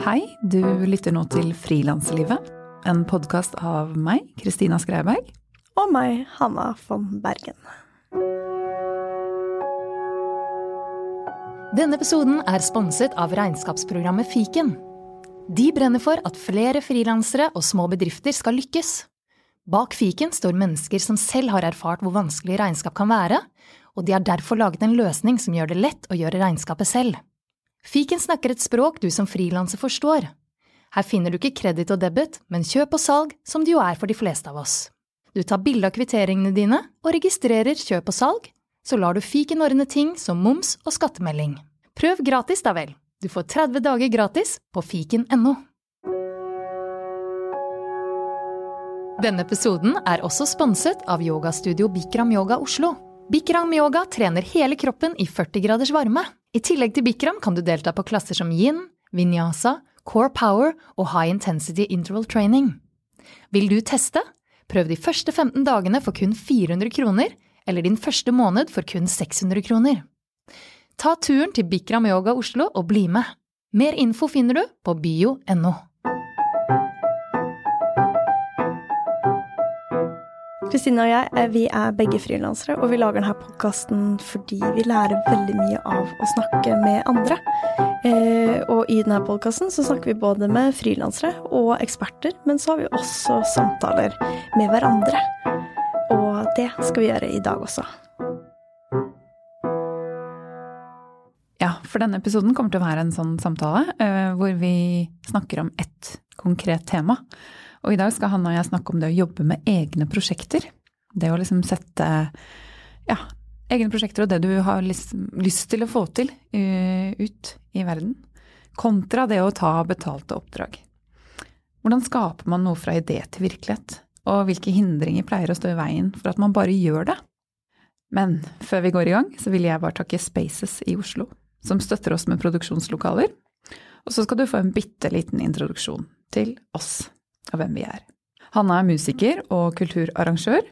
Hei, du lytter nå til Frilanslivet, en podkast av meg, Kristina Skreiberg. Og meg, Hanna von Bergen. Denne episoden er sponset av regnskapsprogrammet Fiken. De brenner for at flere frilansere og små bedrifter skal lykkes. Bak fiken står mennesker som selv har erfart hvor vanskelig regnskap kan være, og de har derfor laget en løsning som gjør det lett å gjøre regnskapet selv. Fiken snakker et språk du som frilanser forstår. Her finner du ikke kreditt og debit, men kjøp og salg, som det jo er for de fleste av oss. Du tar bilde av kvitteringene dine og registrerer kjøp og salg, så lar du fiken ordne ting som moms og skattemelding. Prøv gratis, da vel. Du får 30 dager gratis på fiken.no. Denne episoden er også sponset av yogastudio Bikram Yoga Oslo. Bikram Yoga trener hele kroppen i 40 graders varme. I tillegg til Bikram kan du delta på klasser som yin, vinyasa, core power og high intensity interval training. Vil du teste? Prøv de første 15 dagene for kun 400 kroner, eller din første måned for kun 600 kroner. Ta turen til Bikram Yoga Oslo og bli med. Mer info finner du på bio.no. Kristine og jeg eh, vi er begge frilansere, og vi lager denne podkasten fordi vi lærer veldig mye av å snakke med andre. Eh, og i denne podkasten snakker vi både med frilansere og eksperter, men så har vi også samtaler med hverandre. Og det skal vi gjøre i dag også. Ja, for denne episoden kommer til å være en sånn samtale uh, hvor vi snakker om ett konkret tema. Og i dag skal Hanna og jeg snakke om det å jobbe med egne prosjekter. Det å liksom sette ja, egne prosjekter og det du har lyst, til å få til uh, ut i verden. Kontra det å ta betalte oppdrag. Hvordan skaper man noe fra idé til virkelighet? Og hvilke hindringer pleier å stå i veien for at man bare gjør det? Men før vi går i gang, så vil jeg bare takke Spaces i Oslo, som støtter oss med produksjonslokaler. Og så skal du få en bitte liten introduksjon til oss og hvem vi er. Hanna er musiker og kulturarrangør.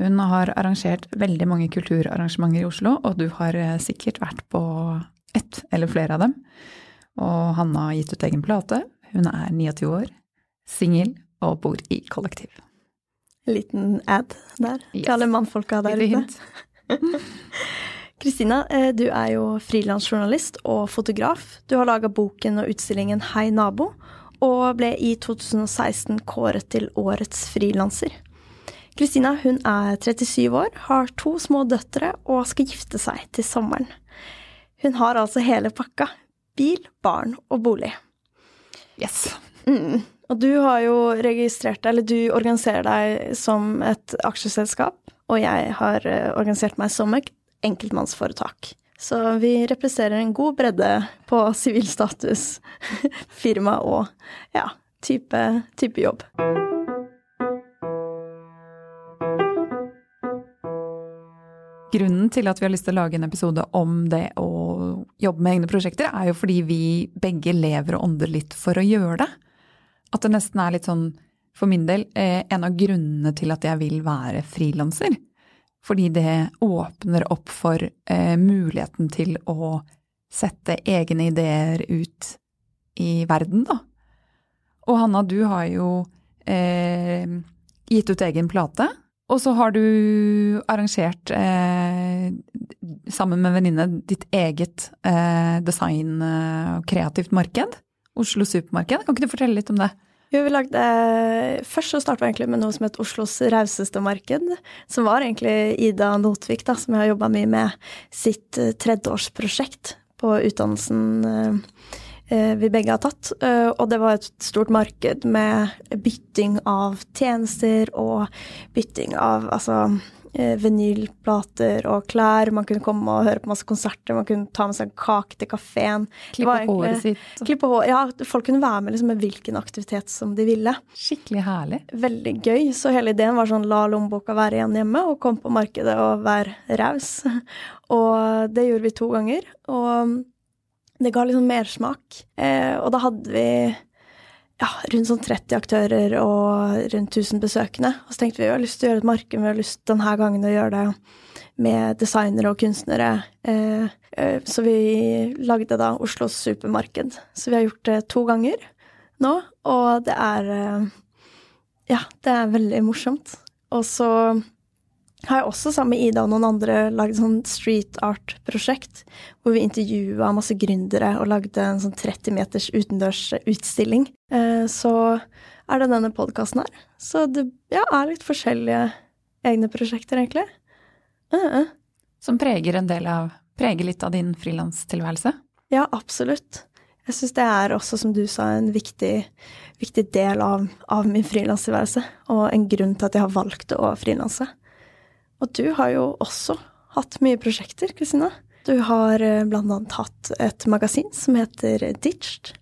Hun har arrangert veldig mange kulturarrangementer i Oslo, og du har eh, sikkert vært på ett eller flere av dem. Og Hanna har gitt ut egen plate. Hun er 29 år, singel og bor i kollektiv. Liten ad der Yes. til alle mannfolka der Litt ute. Kristina, eh, du er jo frilansjournalist og fotograf. Du har laga boken og utstillingen Hei nabo, og ble i 2016 kåret til årets frilanser. Kristina hun er 37 år, har to små døtre og skal gifte seg til sommeren. Hun har altså hele pakka. Bil, barn og bolig. Yes. Mm. Og du har jo registrert deg, eller du organiserer deg som et aksjeselskap, og jeg har eh, organisert meg som et enkeltmannsforetak. Så vi representerer en god bredde på sivil status, firma og ja, type, type jobb. Grunnen til at vi har lyst til å lage en episode om det å jobbe med egne prosjekter, er jo fordi vi begge lever og ånder litt for å gjøre det. At det nesten er litt sånn, for min del, eh, en av grunnene til at jeg vil være frilanser. Fordi det åpner opp for eh, muligheten til å sette egne ideer ut i verden, da. Og Hanna, du har jo eh, gitt ut egen plate. Og så har du arrangert, eh, sammen med en venninne, ditt eget eh, design- eh, og kreativt marked. Oslo Supermarked. Kan ikke du fortelle litt om det? Jo, vi lagde, først så startet vi egentlig med noe som het Oslos rauseste marked. Som var egentlig Ida Notvik, da, som jeg har jobba mye med sitt eh, tredjeårsprosjekt på utdannelsen eh, eh, vi begge har tatt. Eh, Og det var et stort marked med bytting av tjenester og bytting av altså eh, vinylplater og klær. Man kunne komme og høre på masse konserter, man kunne ta med seg kake til kafeen. Klippe håret sitt. Klippe hår, ja, folk kunne være med liksom, med hvilken aktivitet som de ville. Skikkelig herlig. Veldig gøy. Så hele ideen var sånn la lommeboka være igjen hjemme, og kom på markedet og vær raus. Og det gjorde vi to ganger, og det ga liksom mersmak. Eh, og da hadde vi ja, rundt sånn 30 aktører og rundt 1000 besøkende. Og så tenkte vi vi har lyst til å gjøre et marked, vi har lyst denne gangen å gjøre det med designere og kunstnere. Eh, eh, så vi lagde da Oslos supermarked. Så vi har gjort det to ganger nå, og det er eh, Ja, det er veldig morsomt. Og så har jeg også sammen med Ida og noen andre lagd sånn street art-prosjekt, hvor vi intervjua masse gründere og lagde en sånn 30 meters utendørs utstilling. så er det denne podkasten her. Så det ja, er litt forskjellige egne prosjekter, egentlig. Uh -uh. Som preger en del av Preger litt av din frilanstilværelse? Ja, absolutt. Jeg syns det er også, som du sa, en viktig, viktig del av, av min frilanstilværelse, og en grunn til at jeg har valgt å frilanse. Og du har jo også hatt mye prosjekter, Kristina. Du har bl.a. blant annet hatt et magasin som heter Ditched.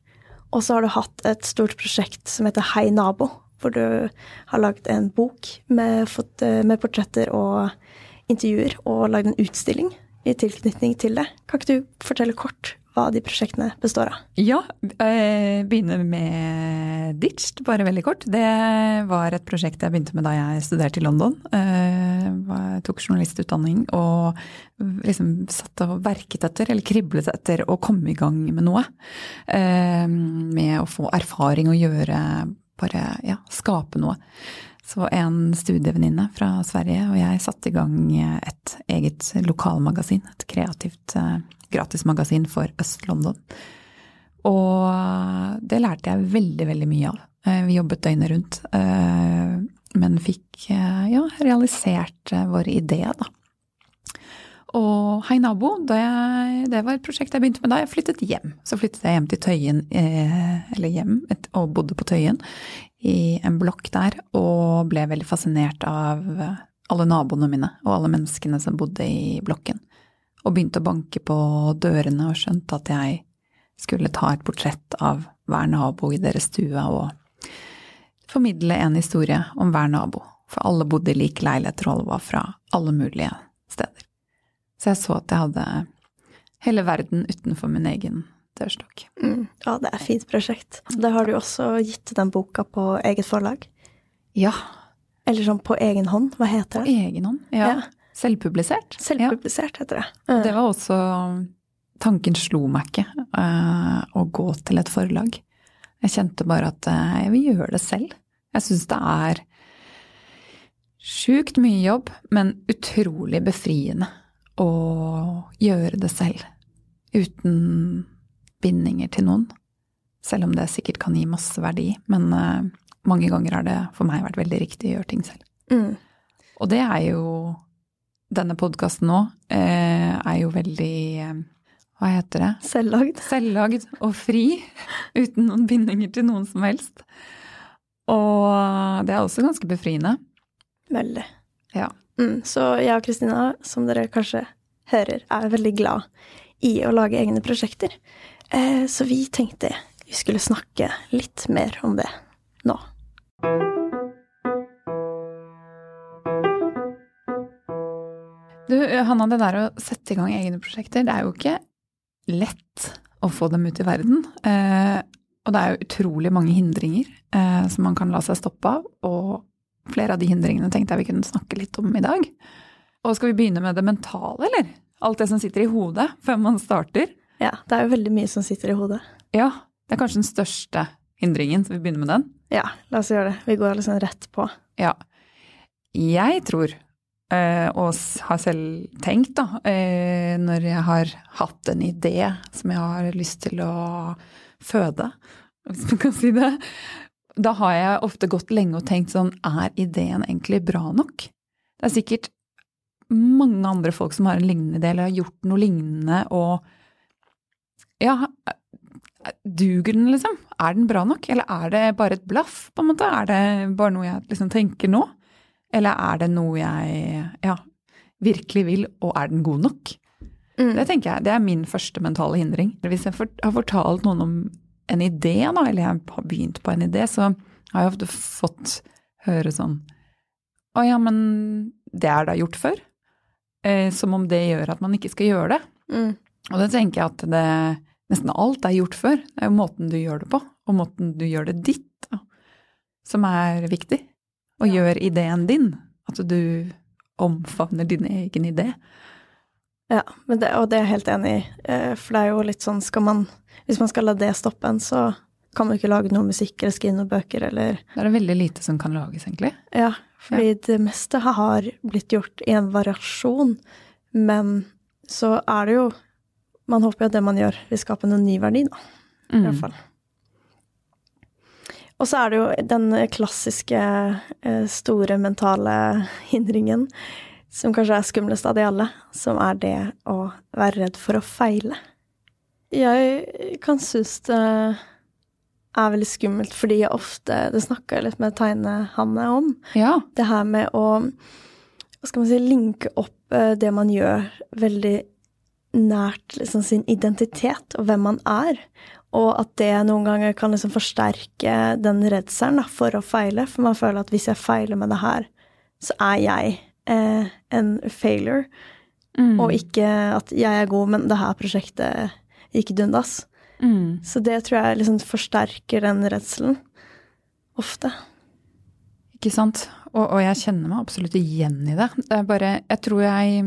Og så har du hatt et stort prosjekt som heter Hei nabo, hvor du har lagd en bok med, eh, med portretter og intervjuer, og lagd en utstilling i tilknytning til det. Kan ikke du fortelle kort hva de prosjektene består av? Ja, begynne begynner med Ditched, bare veldig kort. Det var et prosjekt jeg begynte med da jeg studerte i London. Eh, jeg tok journalistutdanning og liksom satt og verket etter, eller kriblet etter, å komme i gang med noe. Eh, med å få erfaring og gjøre Bare ja, skape noe. Så en studievenninne fra Sverige og jeg satte i gang et eget lokalmagasin. Et kreativt gratismagasin for Øst-London. Og det lærte jeg veldig, veldig mye av. Eh, vi jobbet døgnet rundt, eh, men fikk eh, ja, realisert vår idé, da. Og Hei nabo, det, det var et prosjekt jeg begynte med da jeg flyttet hjem. Så flyttet jeg hjem til Tøyen, eller hjem, og bodde på Tøyen i en blokk der, og ble veldig fascinert av alle naboene mine og alle menneskene som bodde i blokken og begynte å banke på dørene og skjønte at jeg skulle ta et portrett av hver nabo i deres stue og formidle en historie om hver nabo, for alle bodde i like leiligheter og alle var fra alle mulige steder. Så jeg så at jeg hadde hele verden utenfor min egen dørstokk. Mm, ja, det er et fint prosjekt. Det har du også gitt den boka på eget forlag? Ja. Eller sånn på egen hånd, hva heter det? På egen hånd, ja. ja. Selvpublisert. Selvpublisert heter det. Mm. Det var også Tanken slo meg ikke uh, å gå til et forlag. Jeg kjente bare at uh, jeg vil gjøre det selv. Jeg syns det er sjukt mye jobb, men utrolig befriende å gjøre det selv. Uten bindinger til noen. Selv om det sikkert kan gi masse verdi. Men uh, mange ganger har det for meg vært veldig riktig å gjøre ting selv. Mm. Og det er jo denne podkasten nå eh, er jo veldig eh, Hva heter det? Selvlagd. Selvlagd og fri. Uten noen bindinger til noen som helst. Og det er også ganske befriende. Veldig. Ja. Mm, så jeg og Kristina, som dere kanskje hører, er veldig glad i å lage egne prosjekter. Eh, så vi tenkte vi skulle snakke litt mer om det nå. Hanna, det der å sette i gang egne prosjekter, det er jo ikke lett å få dem ut i verden. Eh, og det er jo utrolig mange hindringer eh, som man kan la seg stoppe av. Og flere av de hindringene tenkte jeg vi kunne snakke litt om i dag. Og skal vi begynne med det mentale, eller? Alt det som sitter i hodet før man starter? Ja, det er jo veldig mye som sitter i hodet. Ja, det er kanskje den største hindringen, så vi begynner med den? Ja, la oss gjøre det. Vi går liksom rett på. Ja. Jeg tror Eh, og har selv tenkt, da, eh, når jeg har hatt en idé som jeg har lyst til å føde, hvis man kan si det, da har jeg ofte gått lenge og tenkt sånn Er ideen egentlig bra nok? Det er sikkert mange andre folk som har en lignende idé, eller har gjort noe lignende, og ja, duger den, liksom? Er den bra nok, eller er det bare et blaff, på en måte? Er det bare noe jeg liksom tenker nå? Eller er det noe jeg ja, virkelig vil, og er den god nok? Mm. Det tenker jeg, det er min første mentale hindring. Hvis jeg har fortalt noen om en idé, da, eller jeg har begynt på en idé, så har jeg ofte fått høre sånn Å ja, men det er da gjort før? Eh, som om det gjør at man ikke skal gjøre det. Mm. Og da tenker jeg at det nesten alt er gjort før. Det er jo måten du gjør det på, og måten du gjør det ditt som er viktig. Og gjør ideen din. At du omfavner din egen idé. Ja, det, og det er jeg helt enig i. Eh, for det er jo litt sånn skal man Hvis man skal la det stoppe en, så kan man ikke lage noe musikk eller skrive noen bøker eller Det er det veldig lite som kan lages, egentlig. Ja, fordi ja. det meste har blitt gjort i en variasjon. Men så er det jo Man håper jo at det man gjør, vil skape noen ny verdi, da. I mm. hvert fall. Og så er det jo den klassiske eh, store mentale hindringen som kanskje er skumlest av de alle, som er det å være redd for å feile. Jeg kan synes det er veldig skummelt, fordi jeg ofte Det snakka jeg litt med Tegne-Hanne om. Ja. Det her med å hva skal man si, linke opp eh, det man gjør, veldig nært liksom, sin identitet og hvem man er. Og at det noen ganger kan liksom forsterke den redselen for å feile. For man føler at hvis jeg feiler med det her, så er jeg eh, en failure. Mm. Og ikke at jeg er god, men det her prosjektet gikk dundas. Mm. Så det tror jeg liksom forsterker den redselen. Ofte. Ikke sant. Og, og, jeg kjenner meg absolutt igjen i det. Det bare Jeg tror jeg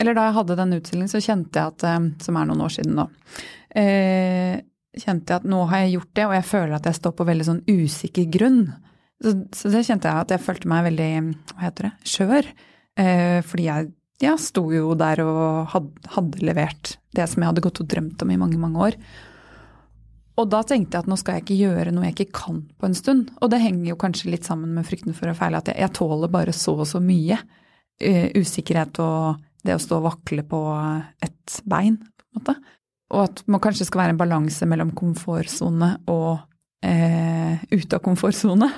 Eller da jeg hadde den utstillingen, så kjente jeg at eh, Som er noen år siden nå. Eh, kjente jeg at nå har jeg gjort det, og jeg føler at jeg står på veldig sånn usikker grunn. Så, så, det kjente jeg at jeg følte meg veldig hva heter det, skjør. Eh, fordi jeg ja, sto jo der og hadde, hadde, levert det som jeg hadde gått og drømt om i mange, mange år. Og da tenkte jeg at nå skal jeg ikke gjøre noe jeg ikke kan på en stund. Og det henger jo kanskje litt sammen med frykten for å feile, at jeg, jeg tåler bare så og så mye. Uh, usikkerhet og det å stå og vakle på et bein, på en måte. Og at man kanskje skal være en balanse mellom komfortsone og eh, ute av komfortsone.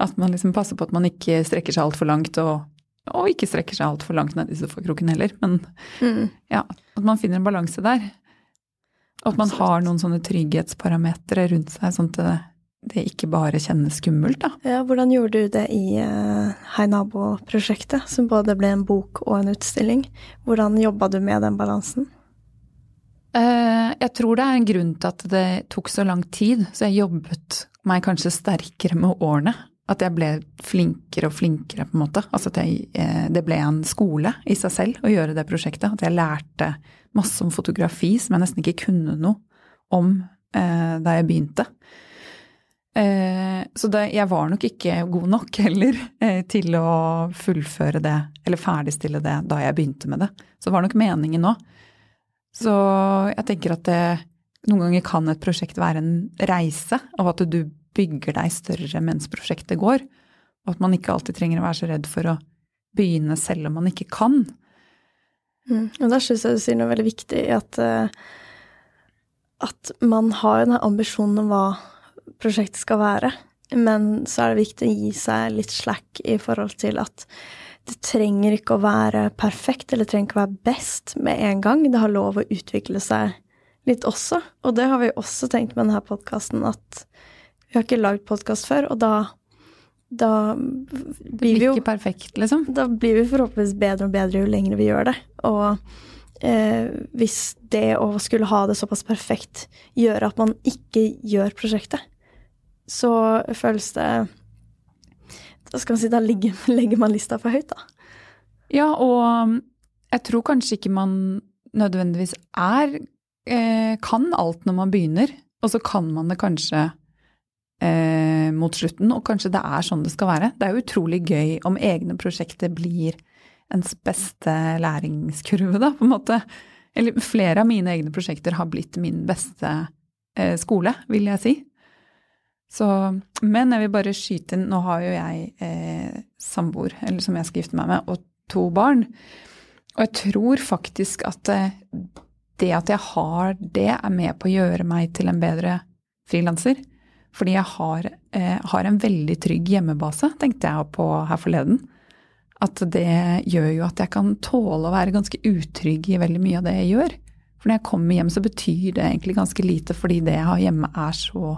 At man liksom passer på at man ikke strekker seg altfor langt, og, og, ikke strekker seg altfor langt ned i sofakroken heller. Men mm. ja, at man finner en balanse der. Og at man har noen sånne trygghetsparametere rundt seg, sånn at det, det ikke bare kjennes skummelt, da. Ja, hvordan gjorde du det i uh, Hei nabo-prosjektet, som både ble en bok og en utstilling? Hvordan jobba du med den balansen? Eh, jeg tror det er en grunn til at det tok så lang tid, så jeg jobbet meg kanskje sterkere med årene. At jeg ble flinkere og flinkere, på en måte. Altså at jeg, eh, det ble en skole i seg selv å gjøre det prosjektet. At jeg lærte masse om fotografi som jeg nesten ikke kunne noe om eh, da jeg begynte. Så det, jeg var nok ikke god nok heller til å fullføre det, eller ferdigstille det da jeg begynte med det. Så det var nok meningen nå. Så jeg tenker at det, noen ganger kan et prosjekt være en reise, og at du bygger deg større mens prosjektet går. Og at man ikke alltid trenger å være så redd for å begynne selv om man ikke kan. Mm. Og da syns jeg du sier noe veldig viktig, at, eh, at man har en ambisjon om hva prosjektet skal være. Men så er det viktig å gi seg litt slack i forhold til at det trenger ikke å være perfekt, eller det trenger ikke å være best med en gang. Det har lov å utvikle seg litt også. Og det har vi også tenkt med denne podkasten, at vi har ikke lagd podkast før, og da da blir vi jo perfekt, liksom? Da blir vi forhåpentligvis bedre og bedre jo lenger vi gjør det. Og eh, hvis det å skulle ha det såpass perfekt gjør at man ikke gjør prosjektet, så føles det da skal man si, da legger, man lista for høyt, da. Ja, og um, jeg tror kanskje ikke man nødvendigvis er eh, kan alt når man begynner, og så kan man det kanskje eh, mot slutten, og kanskje det er sånn det skal være. Det er utrolig gøy om egne prosjekter blir ens beste læringskurve, da, på en måte. Eller flere av mine egne prosjekter har blitt min beste eh, skole, vil jeg si. Så, men jeg vil bare skyte inn Nå har jo jeg eh, samboer, eller som jeg skal gifte meg med, og to barn. Og jeg tror faktisk at eh, det at jeg har det, er med på å gjøre meg til en bedre frilanser. Fordi jeg har, eh, har, en veldig trygg hjemmebase, tenkte jeg på her forleden. At det gjør jo at jeg kan tåle å være ganske utrygg i veldig mye av det jeg gjør. For når jeg kommer hjem, så betyr det egentlig ganske lite, fordi det jeg har hjemme er så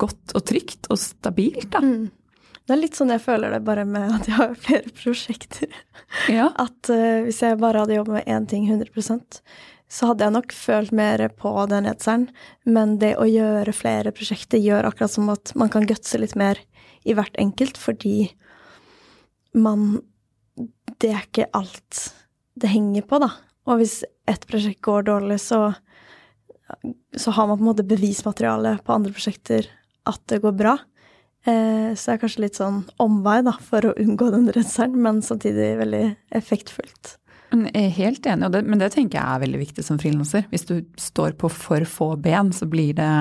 godt og trygt og stabilt, da. Mm. Det er litt sånn jeg føler det bare med at jeg har flere prosjekter. Ja. At uh, hvis jeg bare hadde jobbet med én ting 100% så hadde jeg nok følt mer på den redselen. Men det å gjøre flere prosjekter gjør akkurat som at man kan gutse litt mer i hvert enkelt, fordi man Det er ikke alt det henger på, da. Og hvis ett prosjekt går dårlig, så, så har man på en måte bevismateriale på andre prosjekter at det går bra. Eh, så det er kanskje litt sånn omvei da, for å unngå den redselen, men samtidig veldig effektfullt. Jeg er helt enig, det, men det tenker jeg er veldig viktig som frilanser. Hvis du står på for få ben, så blir det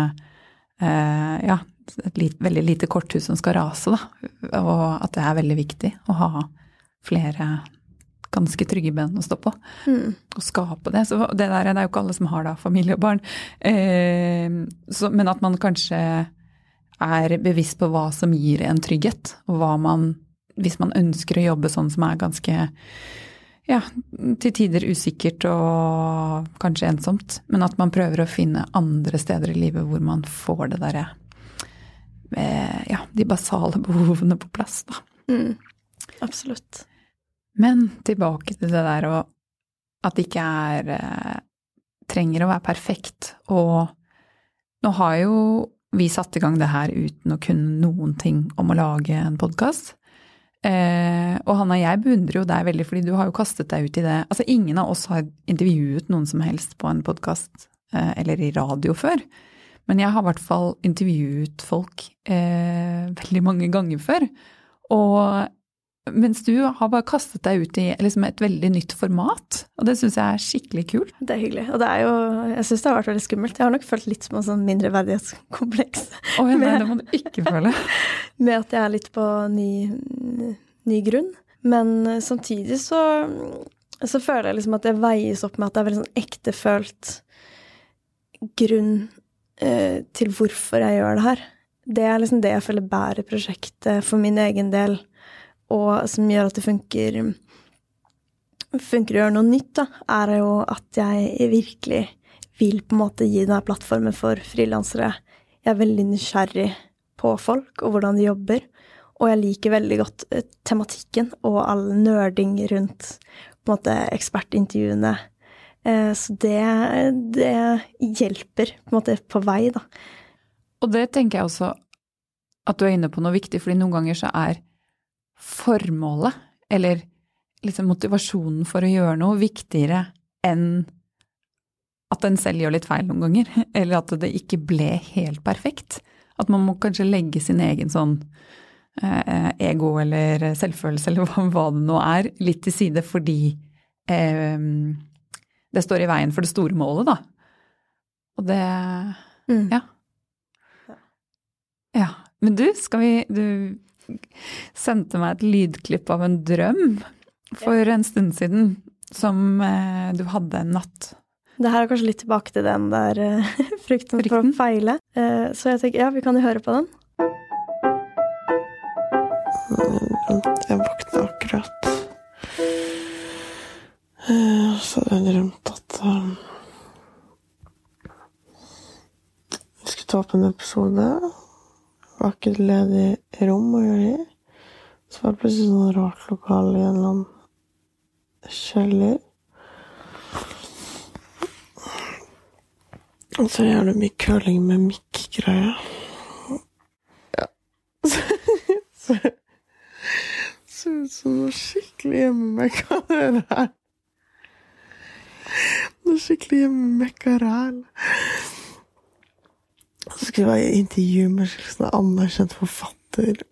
eh, ja, et lit, veldig lite korthus som skal rase, da. Og at det er veldig viktig å ha flere ganske trygge ben å stå på. Mm. Og skape det. Så det der det er jo ikke alle som har da familie og barn. Eh, så, men at man kanskje er bevisst på hva som gir en trygghet, og hva man Hvis man ønsker å jobbe sånn som er ganske ja, til tider usikkert og kanskje ensomt, men at man prøver å finne andre steder i livet hvor man får det derre eh, Ja, de basale behovene på plass, da. Mm. Absolutt. Men tilbake til det der og at det ikke er eh, trenger å være perfekt. Og nå har jo vi satt i gang det her uten å kunne noen ting om å lage en podkast. Eh, og Hanna, jeg beundrer jo deg veldig, fordi du har jo kastet deg ut i det. Altså, ingen av oss har intervjuet noen som helst på en podkast eh, eller i radio før. Men jeg har i hvert fall intervjuet folk eh, veldig mange ganger før. Og mens du har bare kastet deg ut i liksom et veldig nytt format, og det syns jeg er skikkelig kult. Det er hyggelig, og det er jo Jeg syns det har vært veldig skummelt. Jeg har nok følt litt som en sånn mindreverdighetskompleks. Oh, nei, det må du ikke føle. med at jeg er litt på ny, ny grunn. Men samtidig så, så føler jeg liksom at det veies opp med at det er veldig sånn ektefølt grunn eh, til hvorfor jeg gjør det her. Det er liksom det jeg føler bærer prosjektet for min egen del og som gjør at det funker, funker å gjøre noe nytt, da, er jo at jeg virkelig vil på en måte gi denne plattformen for frilansere. Jeg er veldig nysgjerrig på folk og hvordan de jobber. Og jeg liker veldig godt eh, tematikken og all nerding rundt på en måte ekspertintervjuene. Eh, så det, det hjelper på en måte på vei, da. Og det tenker jeg også at du er inne på noe viktig, fordi noen ganger så er formålet, eller liksom motivasjonen for å gjøre noe, viktigere enn at en selv gjør litt feil noen ganger, eller at det ikke ble helt perfekt. At man må kanskje legge sin egen sånn eh, ego eller selvfølelse eller hva, hva, det nå er, litt til side fordi eh, det står i veien for det store målet, da. Og det mm. ja. Ja. Men du, skal vi du, sendte meg et lydklipp av en drøm for en stund siden som eh, du hadde en natt. Det her er kanskje litt tilbake til den der uh, frykten, for å feile. Uh, så jeg tenker ja, vi kan jo høre på den. Jeg våkna akkurat. Uh, så hadde jeg drømt at vi skulle ta opp en episode var ikke et ledig rom å gjøre i. Så var det plutselig sånn rart lokale i en eller annen kjeller. Og så gjør det mye curling med mikk-greie. Ja. Så Ser ut som noe skikkelig hjemmemekka, det der. Noe skikkelig hjemmemekka ræl. Så skulle jeg være intervju med en sånn anerkjent forfatter.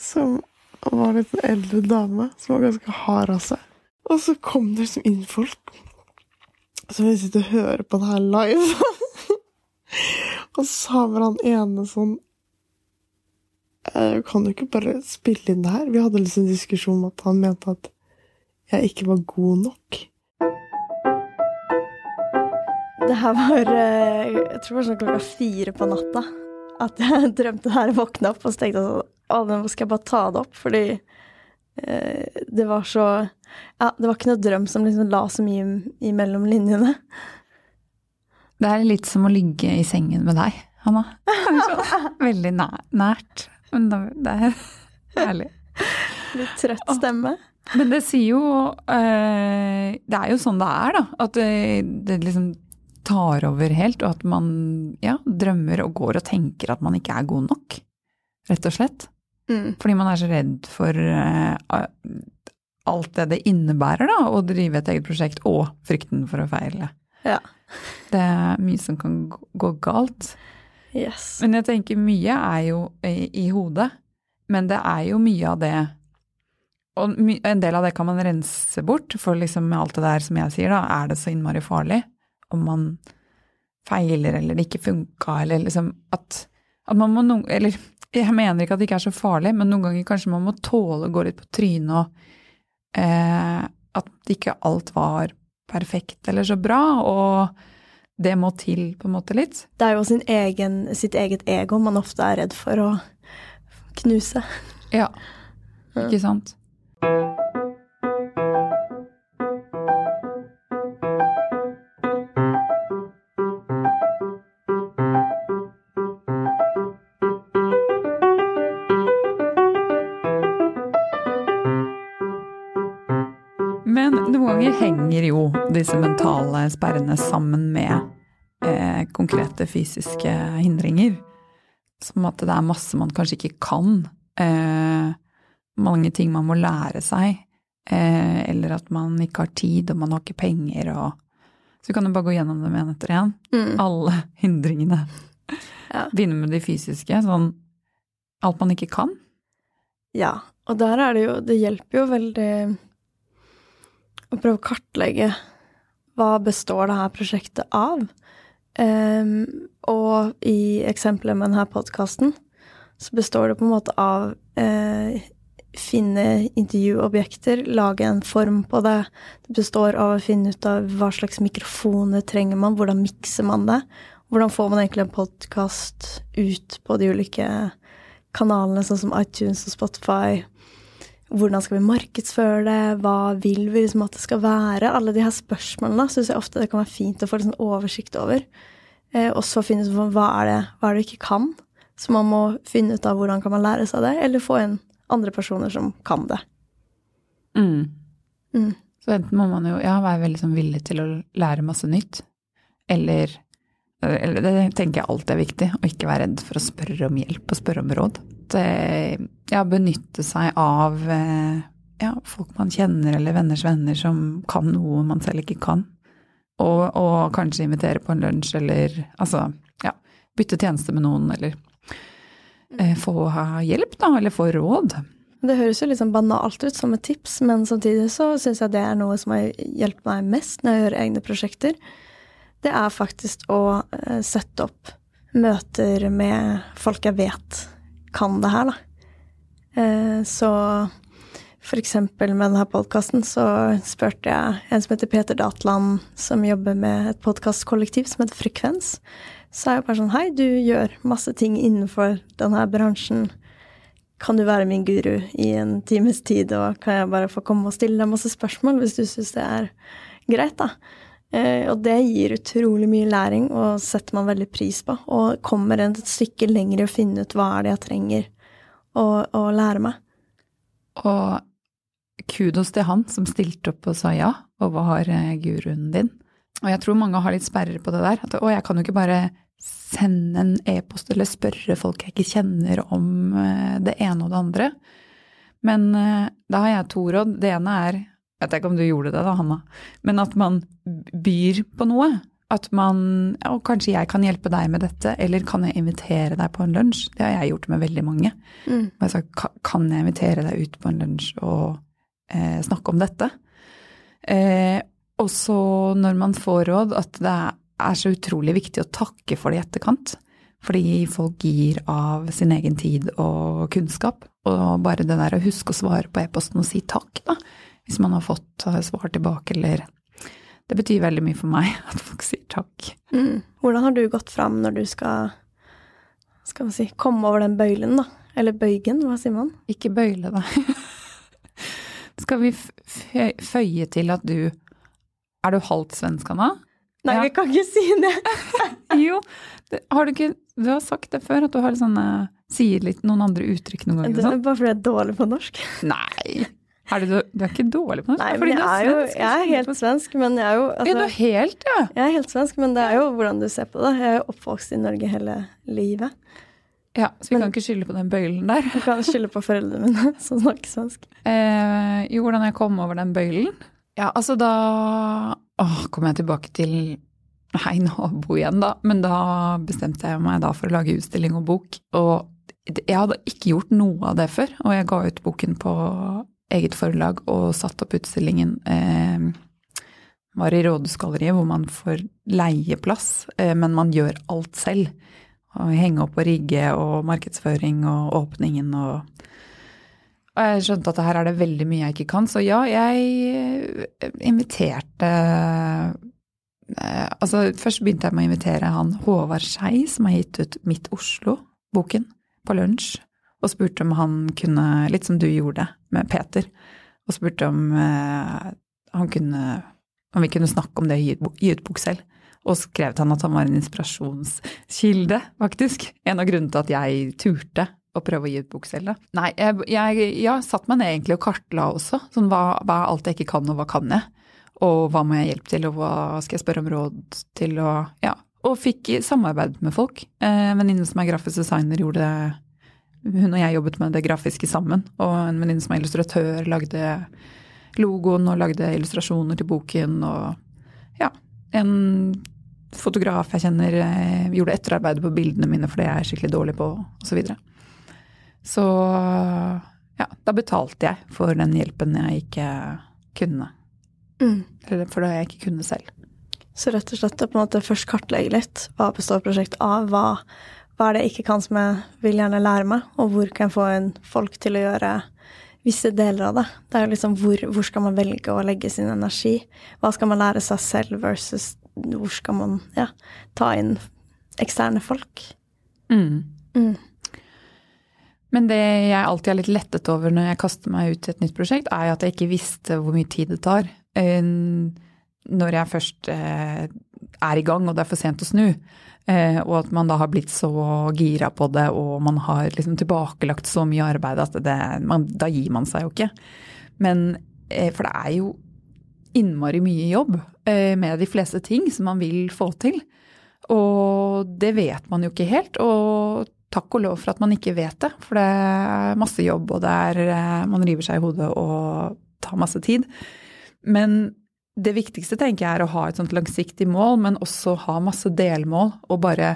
som var litt en eldre dame som var ganske hard av seg. Og så kom det liksom inn folk som ville sitte og høre på det her live. og så vel han ene sånn Jeg kan jo ikke bare spille inn det her. Vi hadde liksom en diskusjon om at han mente at jeg ikke var god nok. Det her var eh, Jeg tror det var sånn klokka fire på natta at jeg drømte det her, våkna opp og så tenkte jeg sånn Å, nå skal jeg bare ta det opp, fordi eh, det var så Ja, det var ikke noe drøm som liksom la så mye imellom linjene. Det er litt som å ligge i sengen med deg, Hanna. Veldig nært. Men det er herlig. Litt trøtt stemme. Men det sier jo eh, Det er jo sånn det er, da. At det, det liksom tar over helt, og at man ja, drømmer og går og tenker at man ikke er god nok, rett og slett. Mm. Fordi man er så redd for uh, alt det det innebærer da, å drive et eget prosjekt, og frykten for å feile. Ja. Det er mye som kan gå- galt. Yes. Men jeg tenker mye er jo i, i hodet, men det er jo mye av det Og en del av det kan man rense bort, for liksom alt det der som jeg sier, da, er det så innmari farlig om man feiler eller det ikke funka, eller liksom at, at man må noen Eller jeg mener ikke at det ikke er så farlig, men noen ganger kanskje man må tåle å gå litt på trynet og eh, At ikke alt var perfekt eller så bra, og det må til på en måte litt. Det er jo sin egen, sitt eget ego man ofte er redd for å knuse. Ja, ikke sant? Men disse mentale sperrene sammen med eh, konkrete fysiske hindringer. Som at det er masse man kanskje ikke kan. Eh, mange ting man må lære seg. Eh, eller at man ikke har tid, og man har ikke penger, og Så kan du bare gå gjennom dem en etter en. Mm. Alle hindringene. Ja. Begynne med de fysiske. Sånn alt man ikke kan. Ja, og der er det jo Det hjelper jo veldig å prøve å kartlegge hva består det her prosjektet av. Um, og i eksempelet med denne podkasten så består det på en måte av uh, finne intervjuobjekter, lage en form på det. Det består av å finne ut av hva slags mikrofoner trenger man, hvordan mikser man det. Hvordan får man egentlig en podkast ut på de ulike kanalene, sånn som iTunes og Spotify. Hvordan skal vi markedsføre det, hva vil vi liksom at det skal være? Alle de her spørsmålene syns jeg ofte det kan være fint å få liksom oversikt over. Eh, og så finne ut hva er, det, hva er det vi ikke kan. Så man må finne ut av hvordan kan man lære seg det, eller få inn andre personer som kan det. Mm. Så enten må man jo ja, være veldig sånn villig til å lære masse nytt, eller, eller Det tenker jeg alltid er viktig, å ikke være redd for å spørre om hjelp og spørre om råd. Det, ja, benytte seg av eh, ja, folk man kjenner eller venners venner som kan noe man selv ikke kan. Og, og kanskje invitere på en lunsj eller altså, ja, bytte tjeneste med noen, eller eh, få hjelp, da, eller få råd. Det høres jo litt sånn banalt ut som et tips, men samtidig så syns jeg det er noe som har hjulpet meg mest når jeg gjør egne prosjekter. Det er faktisk å eh, sette opp møter med folk jeg vet kan det her, da. Eh, så eksempel med denne podkasten så spurte jeg en som heter Peter Datland, som jobber med et podkastkollektiv som heter Frekvens. Så er jeg bare sånn Hei, du gjør masse ting innenfor denne bransjen kan du være min guru i en times tid, og kan jeg bare få komme og stille deg masse spørsmål hvis du syns det er greit, da. Eh, og det gir utrolig mye læring, og setter man veldig pris på. Og kommer en et stykke lenger i å finne ut hva er det jeg trenger å, å lære meg. Og kudos til han som stilte opp og sa ja, og var har guruen din. Og jeg tror mange har litt sperrer på det der. At å, jeg kan jo ikke bare sende en e-post eller spørre folk jeg ikke kjenner om eh, det ene og det andre. Men eh, da har jeg to råd. Det ene er, jeg vet ikke om du gjorde det da, Hanna, men at man byr på noe. At man ja, og kanskje jeg kan hjelpe deg med dette, eller kan jeg invitere deg på en lunsj? Det har jeg gjort med veldig mange. Mm. Jeg sa kan jeg invitere deg ut på en lunsj og eh, snakke om dette? Eh, og så når man får råd, at det er så utrolig viktig å takke for det i etterkant. Fordi folk gir av sin egen tid og kunnskap. Og bare det der å huske å svare på e-posten og si takk, da. Hvis man har fått eh, svar tilbake, eller Det betyr veldig mye for meg at folk sier takk. Mm. Hvordan har du gått fram når du skal, skal si, komme over den bøylen, da? Eller bøygen, hva sier man? Ikke bøyle deg. Skal vi føye til at du Er du halvt svensk, Anna? Nei, Ja. vi kan ikke si det! Jo, det, har du ikke Du har sagt det før, at du har sånne Sier litt noen andre uttrykk noen Det ganger er sånn? bare fordi jeg er dårlig på norsk. Nei! Er du, du er ikke dårlig på norsk? Nei, men du jeg er jo svensk. jeg er helt svensk, men jeg er jo du altså, er helt, ja. Jeg er helt svensk, men det er jo hvordan du ser på det. Jeg er jo oppvokst i Norge hele livet. ja. Så vi Men- kan ikke skylde på den bøylen der. Vi kan skylde på foreldrene mine som snakker svensk. Eh, jo, hvordan jeg kom over den bøylen? Ja, altså da Åh, kom jeg tilbake til Nei, nabo igjen, da. Men da bestemte jeg meg da for å lage utstilling og bok. Og jeg hadde ikke gjort noe av det før. Og jeg ga ut boken på eget forlag og satt opp utstillingen. Eh, var i Rådhusgalleriet, hvor man får leieplass, eh, men man gjør alt selv. Og henge opp og rigge og markedsføring og åpningen og og jeg skjønte at her er det veldig mye jeg ikke kan, så ja, jeg eh, inviterte eh, Altså, først begynte jeg med å invitere han Håvard Skei, som har gitt ut Mitt Oslo-boken, på lunsj, og spurte om han kunne, litt som du gjorde med Peter, og spurte om eh, kunne om vi kunne snakke om det å gi ut bok selv. Og skrev til han at han var en inspirasjonskilde, faktisk. En av grunnene til at jeg turte å prøve å gi ut bok selv, da. Nei, jeg, jeg, jeg satt meg ned egentlig og kartla også. Sånn hva, hva er alt jeg ikke kan, og hva kan jeg? Og hva må jeg hjelpe til, og hva skal jeg spørre om råd til, og ja. Og fikk samarbeid med folk. Eh, En venninne som er grafisk designer, gjorde det Hun og jeg jobbet med det grafiske sammen. Og en venninne som er illustratør, lagde logoen og lagde illustrasjoner til boken, og ja. En fotograf jeg kjenner eh, gjorde etterarbeidet på bildene mine, for det er jeg skikkelig dårlig på, osv. Så, videre. så ja, da betalte jeg for den hjelpen jeg ikke kunne. Mm. Eller for det jeg ikke kunne selv. Så rett og slett å på en måte først kartlegge litt. Hva består prosjektet av? Hva, hva er det jeg ikke kan som jeg vil gjerne lære meg? Og hvor kan jeg få en folk til å gjøre visse deler av det? Det er jo liksom hvor, hvor skal man velge å legge sin energi? Hva skal man lære seg selv versus hvor skal man ja, ta inn eksterne folk? Mm. Mm. Men det jeg alltid er litt lettet over når jeg kaster meg ut i et nytt prosjekt, er at jeg ikke visste hvor mye tid det tar. Eh, Når jeg først eh, er i gang og det er for sent å snu, og at man da har blitt så gira på det og man har liksom tilbakelagt så mye arbeid at det, man, da gir man seg jo ikke. Men eh, For det er jo innmari mye jobb eh, med de fleste ting som man vil få til. Og det vet man jo ikke helt. Og takk og lov for at man ikke vet det, for det er masse jobb, og det er, eh, man river seg i hodet og tar masse tid. Men det viktigste tenker jeg er å ha et sånt langsiktig mål, men også ha masse delmål, og bare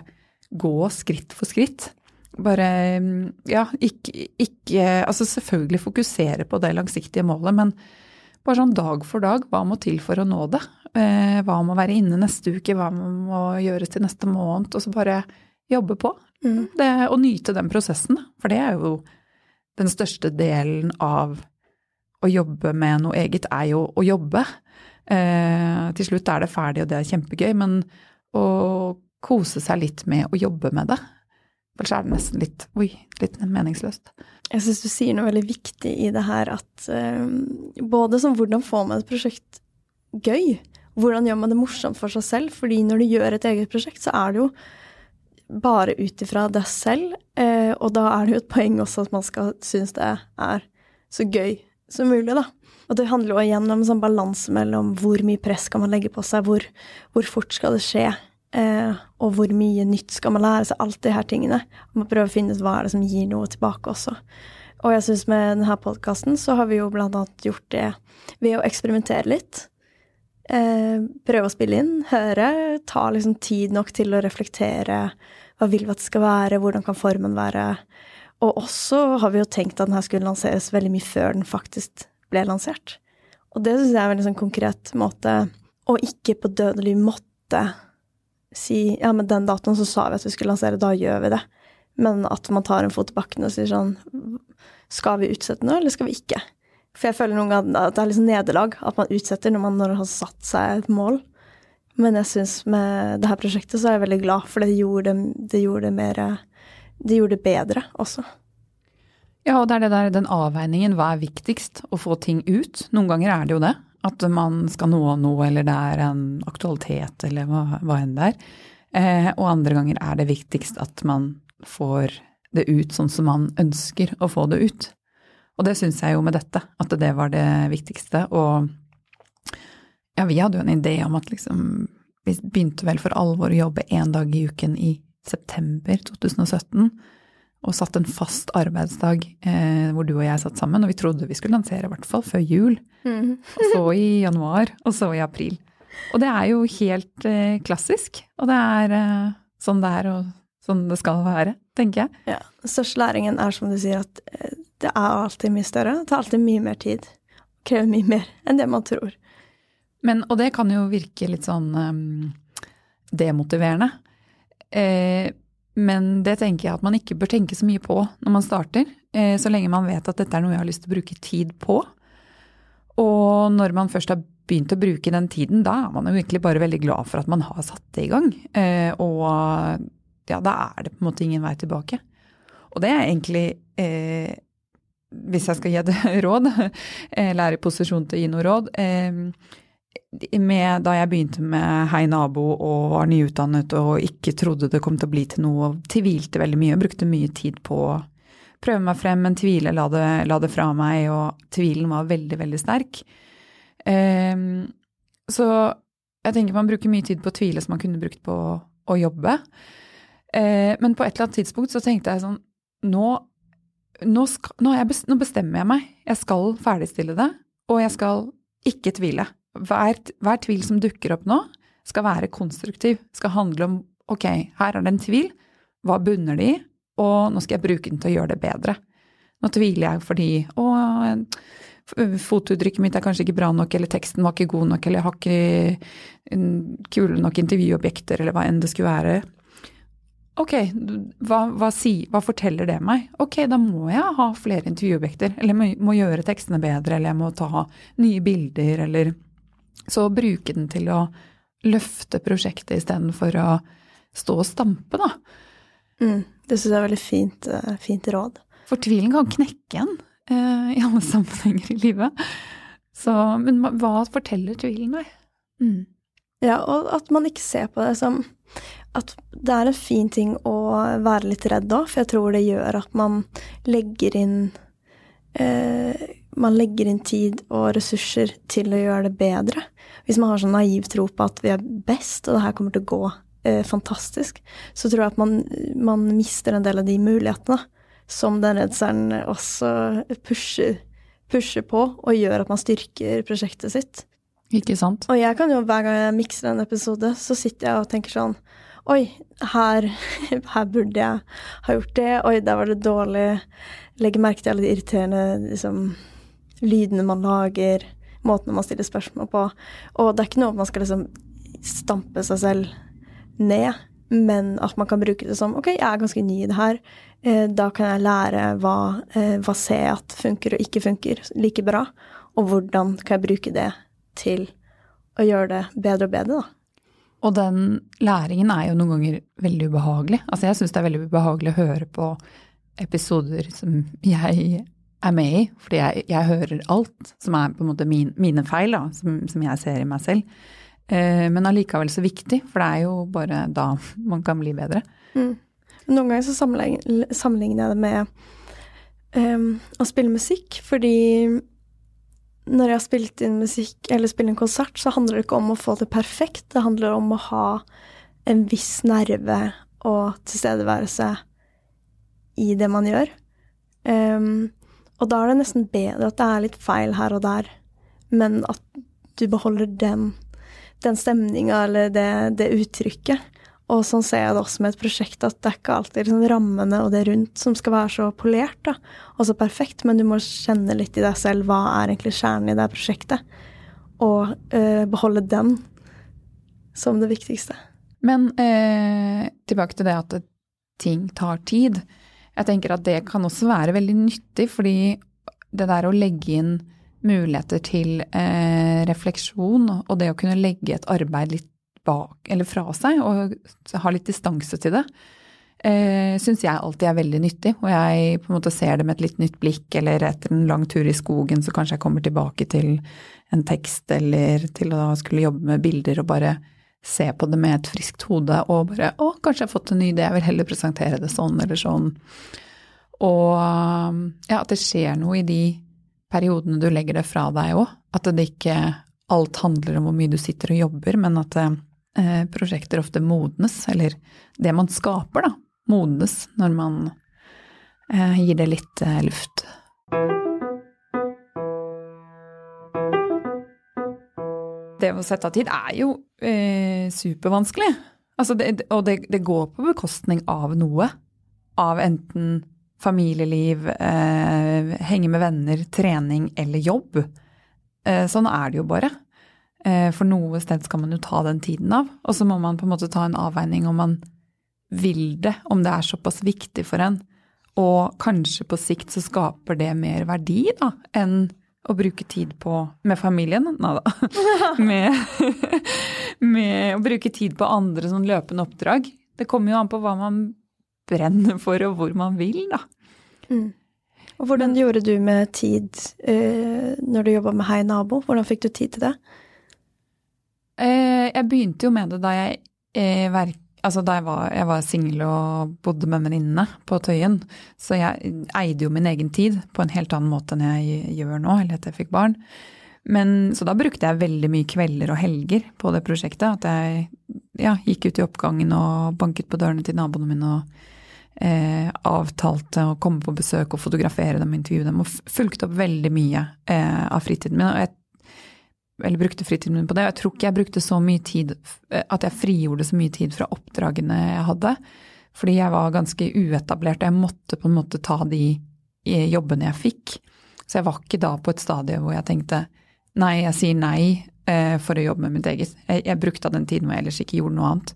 gå skritt for skritt. Bare, ja, ikke, ikke Altså selvfølgelig fokusere på det langsiktige målet, men bare sånn dag for dag, hva må til for å nå det? Eh, hva må være inne neste uke, hva må gjøres til neste måned? Og så bare jobbe på. Mm. Det, og nyte den prosessen, for det er jo den største delen av å jobbe med noe eget, er jo å jobbe. Eh, til slutt er det ferdig, og det er kjempegøy, men å kose seg litt med å jobbe med det. Ellers er det nesten litt, oi, litt meningsløst. Jeg syns du sier noe veldig viktig i det her at eh, både som hvordan får man et prosjekt gøy? Hvordan gjør man det morsomt for seg selv? Fordi når du gjør et eget prosjekt, så er det jo bare ut ifra deg selv, eh, og da er det jo et poeng også at man skal synes det er så gøy som mulig, da. Og det handler jo igjen om en sånn balanse mellom hvor mye press skal man legge på seg, hvor, hvor fort skal det skje, eh, og hvor mye nytt skal man lære seg, alt de her tingene. Man prøver å finne ut hva er det som gir noe tilbake også. Og jeg syns med denne podkasten så har vi jo blant annet gjort det ved å eksperimentere litt. Eh, prøve å spille inn, høre, ta liksom tid nok til å reflektere. Hva vil vi at det skal være, hvordan kan formen være? Og også har vi jo tenkt at den her skulle lanseres veldig mye før den faktisk ble lansert. Og det syns jeg er en veldig sånn konkret måte, og ikke på dødelig måtte si ja, men den datoen så sa vi at vi skulle lansere, da gjør vi det. Men at man tar en fot i bakken og sier sånn Skal vi utsette noe, eller skal vi ikke? For jeg føler noen ganger at det er liksom nederlag at man utsetter når man har satt seg et mål. Men jeg syns med det her prosjektet så er jeg veldig glad, for det gjorde det gjorde det mer Det gjorde det bedre også. Ja, og det er det der, den avveiningen. Hva er viktigst? Å få ting ut. Noen ganger er det jo det. At man skal nå noe, eller det er en aktualitet, eller hva, hva enn det er. Eh, og andre ganger er det viktigst at man får det ut sånn som man ønsker å få det ut. Og det syns jeg jo med dette, at det var det viktigste. Og ja, vi hadde jo en idé om at liksom Vi begynte vel for alvor å jobbe én dag i uken i september 2017. Og satt en fast arbeidsdag eh, hvor du og jeg satt sammen. Og vi trodde vi skulle lansere i hvert fall før jul. Mm. Og så i januar, og så i april. Og det er jo helt eh, klassisk. Og det er eh, sånn det er, og sånn det skal være, tenker jeg. Ja. Den største læringen er som du sier, at eh, det er alltid mye større. Det tar alltid mye mer tid. Krever mye mer enn det man tror. Men, og det kan jo virke litt sånn um, demotiverende. Eh, men det tenker jeg at man ikke bør tenke så mye på når man starter. Eh, så lenge man vet at dette er noe jeg har lyst til å bruke tid på. Og når man først har begynt å bruke den tiden, da er man jo egentlig bare veldig glad for at man har satt det i gang. Eh, og ja, da er det på en måte ingen vei tilbake. Og det er egentlig eh, Hvis jeg skal gi et råd, eller er i posisjon til å gi noe råd med, Da jeg begynte med Hei nabo og var nyutdannet og ikke trodde det kom til å bli til noe, tvilte veldig mye og brukte mye tid på å prøve meg frem, men tvile la det, la det fra meg, og tvilen var veldig, veldig sterk. Um, så jeg tenker man bruker mye tid på å tvile som man kunne brukt på å jobbe. Uh, men på et eller annet tidspunkt så tenkte jeg sånn Nå, nå, skal, nå, jeg, nå bestemmer jeg meg. Jeg skal ferdigstille det, og jeg skal ikke tvile. Hver, hver tvil som dukker opp nå, skal være konstruktiv. Skal handle om ok, her er det en tvil, hva bunner det i, og nå skal jeg bruke den til å gjøre det bedre. Nå tviler jeg fordi å, fotuttrykket mitt er kanskje ikke bra nok, eller teksten var ikke god nok, eller jeg har ikke kule nok intervjuobjekter, eller hva enn det skulle være. Ok, hva, hva, si, hva, forteller det meg? Ok, da må jeg ha flere intervjuobjekter, eller må, må gjøre tekstene bedre, eller jeg må ta nye bilder, eller Så bruke den til å løfte prosjektet istedenfor å stå og stampe, da. Mm, det syns jeg er veldig fint, eh, fint råd. For tvilen kan knekke en eh, i alle sammenhenger i livet. Så, men hva forteller tvilen deg? Mm. Ja, og at man ikke ser på det som at det er en fin ting å være litt redd òg, for jeg tror det gjør at man legger inn eh, Man legger inn tid og ressurser til å gjøre det bedre. Hvis man har sånn naiv tro på at vi er best, og det her kommer til å gå eh, fantastisk, så tror jeg at man, man, mister en del av de mulighetene som den redselen også pusher, pusher på, og gjør at man styrker prosjektet sitt. Ikke sant? Og jeg kan jo, hver gang jeg mikser en episode, så sitter jeg og tenker sånn Oi, her, her, burde jeg ha gjort det. Oi, der var det dårlig. Legger merke til alle de irriterende liksom, lydene man lager, måtene man stiller spørsmål på. Og det er ikke noe man skal liksom stampe seg selv ned, men at man kan bruke det som OK, jeg er ganske ny i det her. Eh, da kan jeg lære hva, eh, hva ser jeg at funker og ikke funker like bra, og hvordan kan jeg bruke det til å gjøre det bedre og bedre, da. Og den læringen er jo noen ganger veldig ubehagelig. Altså jeg syns det er veldig ubehagelig å høre på episoder som jeg er med i, fordi jeg, jeg hører alt som er på en måte min, mine feil, da, som, som, jeg ser i meg selv. Eh, men allikevel så viktig, for det er jo bare da man kan bli bedre. Mm. Noen ganger så sammenligner, sammenligner jeg det med um, å spille musikk, fordi når jeg har spilt inn musikk eller spiller en konsert, så handler det ikke om å få det perfekt. Det handler om å ha en viss nerve og tilstedeværelse i det man gjør. Um, og da er det nesten bedre at det er litt feil her og der, men at du beholder den, den stemninga eller det, det, uttrykket. Og sånn ser jeg det også med et prosjekt, at det er ikke alltid liksom rammene og det rundt som skal være så polert da, og så perfekt, men du må kjenne litt i deg selv hva er egentlig kjernen i det prosjektet, og øh, beholde den som det viktigste. Men øh, tilbake til det at ting tar tid. Jeg tenker at det kan også være veldig nyttig, fordi det der å legge inn muligheter til eh, refleksjon og det å kunne legge et arbeid litt bak, eller fra seg, og ha litt distanse til det, eh, syns jeg alltid er veldig nyttig. Og jeg på en måte ser det med et litt nytt blikk, eller etter en lang tur i skogen så kanskje jeg kommer tilbake til en tekst, eller til å skulle jobbe med bilder og bare se på det med et friskt hode og bare å, kanskje jeg har fått en ny idé, jeg vil heller presentere det sånn eller sånn. Og ja, at det skjer noe i de periodene du legger det fra deg òg. At det ikke alt handler om hvor mye du sitter og jobber, men at eh, prosjekter ofte modnes, eller det man skaper, da, modnes når man eh, gir det litt eh, luft. Det å sette av tid er jo eh, supervanskelig. Altså det, og det, det, går på bekostning av noe. Av enten familieliv, eh, henge med venner, trening eller jobb. Eh, sånn er det jo bare. Eh, for noe sted skal man jo ta den tiden av. Og så må man på en måte ta en avveining om man vil det, om det er såpass viktig for en. Og kanskje på sikt så skaper det mer verdi da, enn å bruke tid på med familien. Nei da. med, med, å bruke tid på andre sånn løpende oppdrag. Det kommer jo an på hva man brenner for, og hvor man vil, da. Mm. Og hvordan gjorde du med tid eh, når du jobba med Hei nabo? Hvordan fikk du tid til det? Eh, jeg begynte jo med det da jeg eh, verk, Altså da jeg var, jeg var singel og bodde med venninnene på Tøyen, så jeg eide jo min egen tid på en helt annen måte enn jeg gjør nå, eller etter jeg fikk barn. Men, så da brukte jeg veldig mye kvelder og helger på det prosjektet. At jeg ja, gikk ut i oppgangen og banket på dørene til naboene mine og eh, avtalte å komme på besøk og fotografere dem og intervjue dem. Og fulgte opp veldig mye eh, av fritiden min. Og jeg eller brukte fritiden min på det. Og jeg tror ikke jeg brukte så mye tid eh, At jeg frigjorde så mye tid fra oppdragene jeg hadde. Fordi jeg var ganske uetablert, og jeg måtte på en måte ta de eh, jobbene jeg fikk. Så jeg var ikke da på et stadie hvor jeg tenkte nei, jeg sier nei eh, for å jobbe med mitt eget. Jeg, jeg brukte av den tiden hvor jeg ellers ikke gjorde noe annet.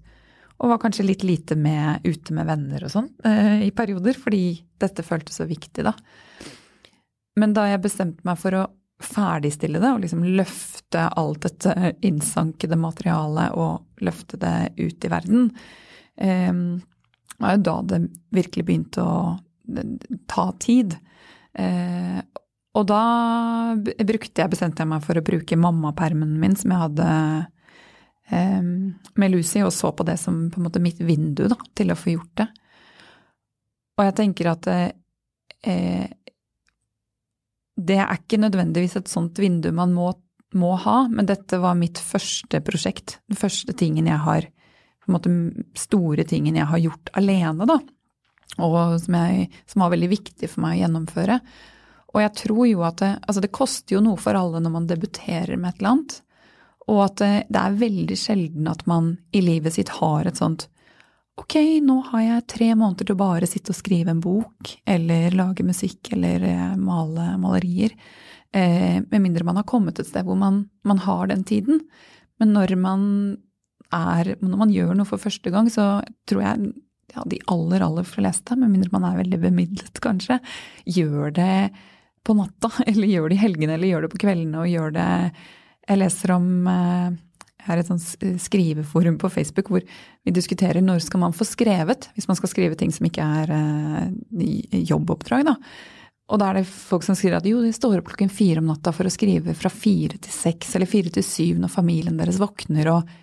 Og var kanskje litt lite med, ute med venner og sånn i perioder, fordi dette føltes så viktig, da. Men da jeg bestemte meg for å ferdigstille det og liksom løfte alt dette innsankede materialet og løfte det ut i verden, Det var jo da det virkelig begynte å ta tid. Eh, og da brukte jeg, bestemte jeg meg for å bruke mammapermen min som jeg hadde eh, med Lucy, og så på det som på en måte mitt vindu da, til å få gjort det. Og jeg tenker at eh, det er ikke nødvendigvis et sånt vindu man må, må, ha, men dette var mitt første prosjekt. Den første tingen jeg har på en måte store tingen jeg har gjort alene, da. Og som, jeg, som var veldig viktig for meg å gjennomføre. Og jeg tror jo at det, altså det koster jo noe for alle når man debuterer med et eller annet. Og at det, det er veldig sjelden at man i livet sitt har et sånt ok, nå har jeg tre måneder til å bare sitte og skrive en bok, eller lage musikk, eller eh, male malerier. Eh, med mindre man har kommet et sted hvor man, man, har den tiden. Men når man er Når man gjør noe for første gang, så tror jeg ja, de aller, aller fleste, med mindre man er veldig bemidlet, kanskje, gjør det på natta, eller gjør det i helgene, eller gjør det på kveldene, og gjør det Jeg leser om eh, er et sånt skriveforum på Facebook hvor vi diskuterer når skal man få skrevet, hvis man skal skrive ting som ikke er uh, jobboppdrag. da. Og da er det folk som skriver at jo, de står opp klokken fire om natta for å skrive fra fire til seks eller fire til syv når familien deres våkner og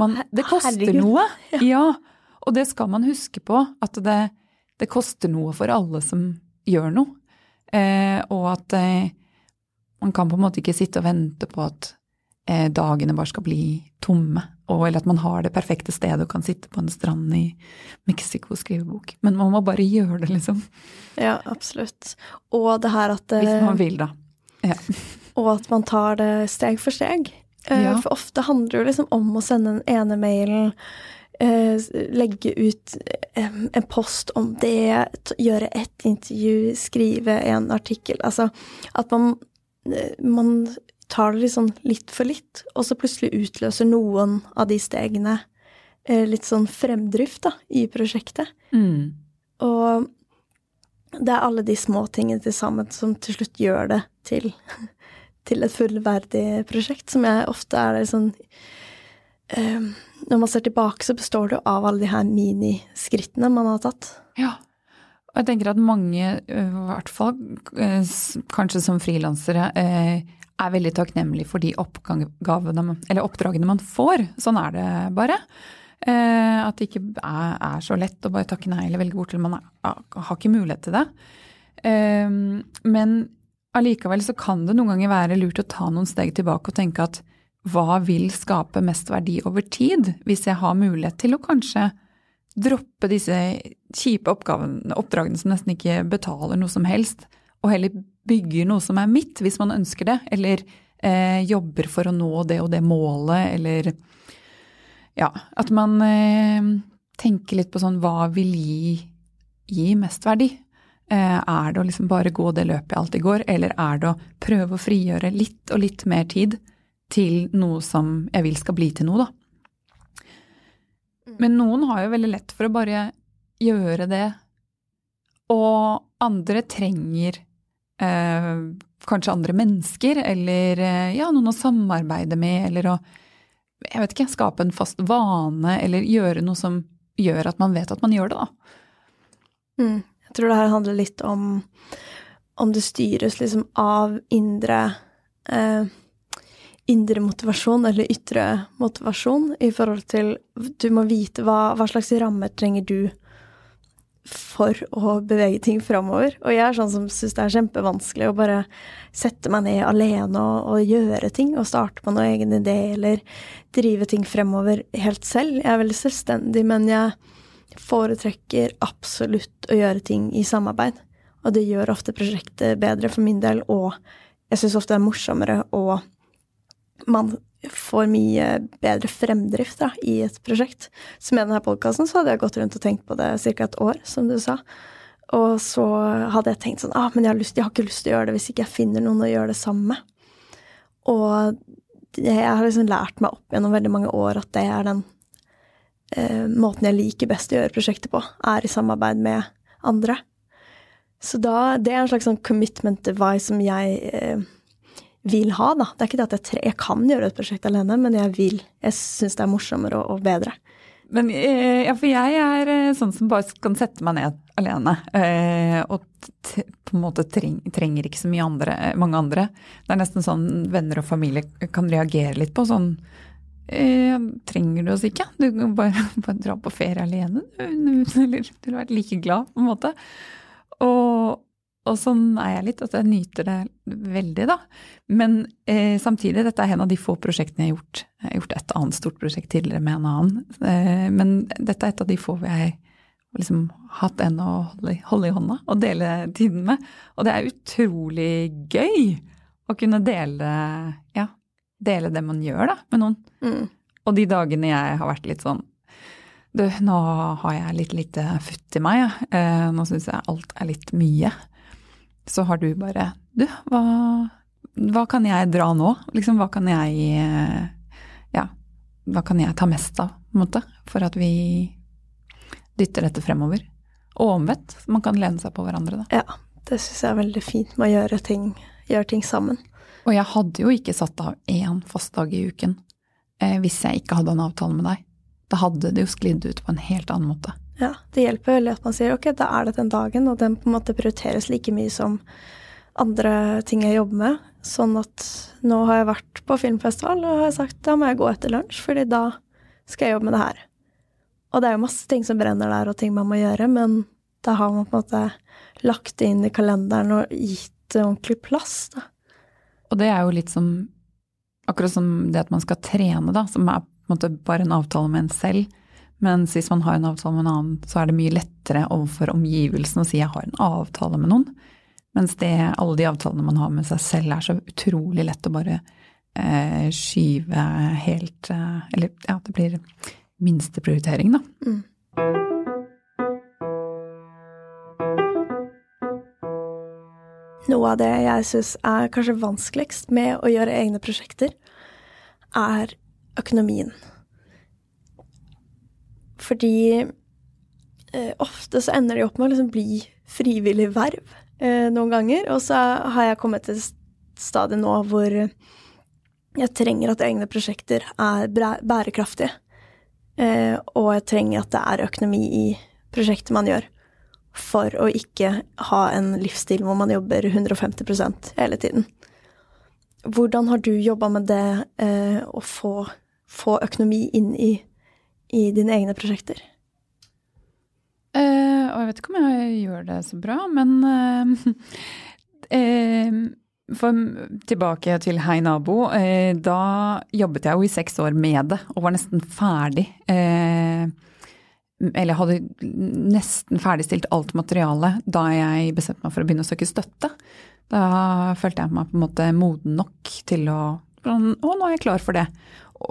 man, Det koster Herregud. noe! Ja. Og det skal man huske på, at det, det koster noe for alle som gjør noe. Eh, og at eh, man kan på en måte ikke sitte og vente på at Eh, dagene bare skal bli tomme. Og, eller at man har det perfekte stedet og kan sitte på en strand i Mexico og skrive bok. Men man må bare gjøre det, liksom. Ja, absolutt. Og det her at Hvis man vil, da. Ja. Og at man tar det steg for steg. Eh, ja. For ofte handler det liksom om å sende den ene mailen, eh, legge ut en post om det, gjøre ett intervju, skrive en artikkel. Altså at man, man tar det liksom litt for litt, og så plutselig utløser noen av de stegene eh, litt sånn fremdrift da, i prosjektet. Mm. Og det er alle de små tingene til sammen som til slutt gjør det til, til et fullverdig prosjekt, som jeg ofte er sånn eh, Når man ser tilbake, så består det av alle de her miniskrittene man har tatt. Ja. Og jeg tenker at mange, i hvert fall kanskje som frilansere, er veldig takknemlig for de oppdragene man får. Sånn er det bare. Eh, at det ikke er, er, så lett å bare takke nei eller velge bort, eller man er, har ikke mulighet til det. Eh, men allikevel så kan det noen ganger være lurt å ta noen steg tilbake og tenke at hva vil skape mest verdi over tid, hvis jeg har mulighet til å kanskje droppe disse kjipe oppdragene som nesten ikke betaler noe som helst, og heller bygger noe som er mitt, hvis man ønsker det, eller eh, jobber for å nå det og det målet, eller ja, at man eh, tenker litt på sånn hva vil gi, gi mest verdi? Eh, er det å liksom bare gå det løpet jeg alltid går, eller er det å prøve å frigjøre litt og litt mer tid til noe som jeg vil skal bli til noe, da? Men noen har jo veldig lett for å bare gjøre det, og andre trenger eh, kanskje andre mennesker, eller eh, ja, noen å samarbeide med, eller å jeg vet ikke, skape en fast vane, eller gjøre noe som gjør at man vet at man gjør det, da. Mm. Jeg tror det her handler litt om om det styres liksom av indre eh, indre motivasjon eller ytre motivasjon i forhold til Du må vite hva, hva slags rammer trenger du for å bevege ting framover. Og jeg er sånn som syns det er kjempevanskelig å bare sette meg ned alene og, og, gjøre ting, og starte på noen egen idé, eller drive ting fremover helt selv. Jeg er veldig selvstendig, men jeg foretrekker absolutt å gjøre ting i samarbeid. Og det gjør ofte prosjektet bedre for min del, og jeg syns ofte det er morsommere og man får mye bedre fremdrift da, i et prosjekt. Så med denne podkasten hadde jeg gått rundt og tenkt på det ca. et år, som du sa. Og så hadde jeg tenkt sånn ah, men jeg har, lyst, jeg har, ikke lyst til å gjøre det hvis ikke jeg finner noen å gjøre det sammen med. Og jeg har liksom lært meg opp gjennom veldig mange år at det er den eh, måten jeg liker best å gjøre prosjektet på, er i samarbeid med andre. Så da, det er en slags sånn commitment device som jeg eh, vil ha, da. Det er ikke det at jeg, tre, jeg kan gjøre et prosjekt alene, men jeg vil. Jeg syns det er morsommere og, og bedre. Men, eh, ja, for jeg er eh, sånn som bare kan sette meg ned alene. Eh, og på en måte treng, trenger ikke så mye andre, mange andre. Det er nesten sånn venner og familie kan reagere litt på. sånn eh, Trenger du oss ikke? Du kan bare, bare dra på ferie alene, eller du ville vært like glad, på en måte. Og, og sånn er jeg litt, at jeg nyter det veldig, da. Men eh, samtidig, dette er en av de få prosjektene jeg har gjort. Jeg har gjort et annet stort prosjekt tidligere med en annen. Eh, men dette er et av de få hvor jeg har liksom hatt en å holde, holde, i hånda og dele tiden med. Og det er utrolig gøy å kunne dele, ja, dele det man gjør, da, med noen. Mm. Og de dagene jeg har vært litt sånn du, nå har jeg litt lite futt i meg, ja. Eh, nå syns jeg alt er litt mye så har du bare Du, hva, hva kan jeg dra nå? Liksom, hva kan jeg Ja, hva kan jeg ta mest av, på en måte, for at vi dytter dette fremover? Og omvendt. Man kan lene seg på hverandre, da. Ja, det syns jeg er veldig fint med å gjøre ting, gjøre ting sammen. Og jeg hadde jo ikke satt av én fast dag i uken eh, hvis jeg ikke hadde en avtale med deg. Da hadde det jo sklidd ut på en helt annen måte. Ja, det hjelper veldig at man sier ok, da er det den dagen, og den på en måte prioriteres like mye som andre ting jeg jobber med. Sånn at nå har jeg vært på filmfestival og har sagt da må jeg gå etter lunsj, fordi da skal jeg jobbe med det her. Og det er jo masse ting som brenner der, og ting man må gjøre, men da har man på en måte lagt det inn i kalenderen og gitt det ordentlig plass, da. Og det er jo litt som Akkurat som det at man skal trene, da, som er på en måte bare en avtale med en selv mens hvis man har en avtale med en annen, så er det mye lettere overfor omgivelsene å si jeg har en avtale med noen. Mens det, alle de avtalene man har med seg selv, er så utrolig lett å bare eh, skyve helt eh, Eller ja, det blir minsteprioritering, da. Mm. Noe av det jeg syns er kanskje vanskeligst med å gjøre egne prosjekter, er økonomien. Fordi eh, ofte så ender de opp med å liksom bli frivillig verv eh, noen ganger. Og så har jeg kommet til et stadiet nå hvor jeg trenger at egne prosjekter er bærekraftige. Eh, og jeg trenger at det er økonomi i prosjektet man gjør. For å ikke ha en livsstil hvor man jobber 150% hele tiden. Hvordan har du jobba med det, eh, å få, få økonomi inn i i dine egne prosjekter? Uh, og jeg vet ikke om jeg gjør det så bra, men uh, uh, for tilbake til Hei nabo. Da jobbet jeg jo i seks år med det, og var nesten ferdig. Eller hadde nesten ferdigstilt alt materialet da jeg bestemte meg for å begynne å søke støtte. Da følte jeg meg på en måte moden nok til å Å, nå er jeg klar for det.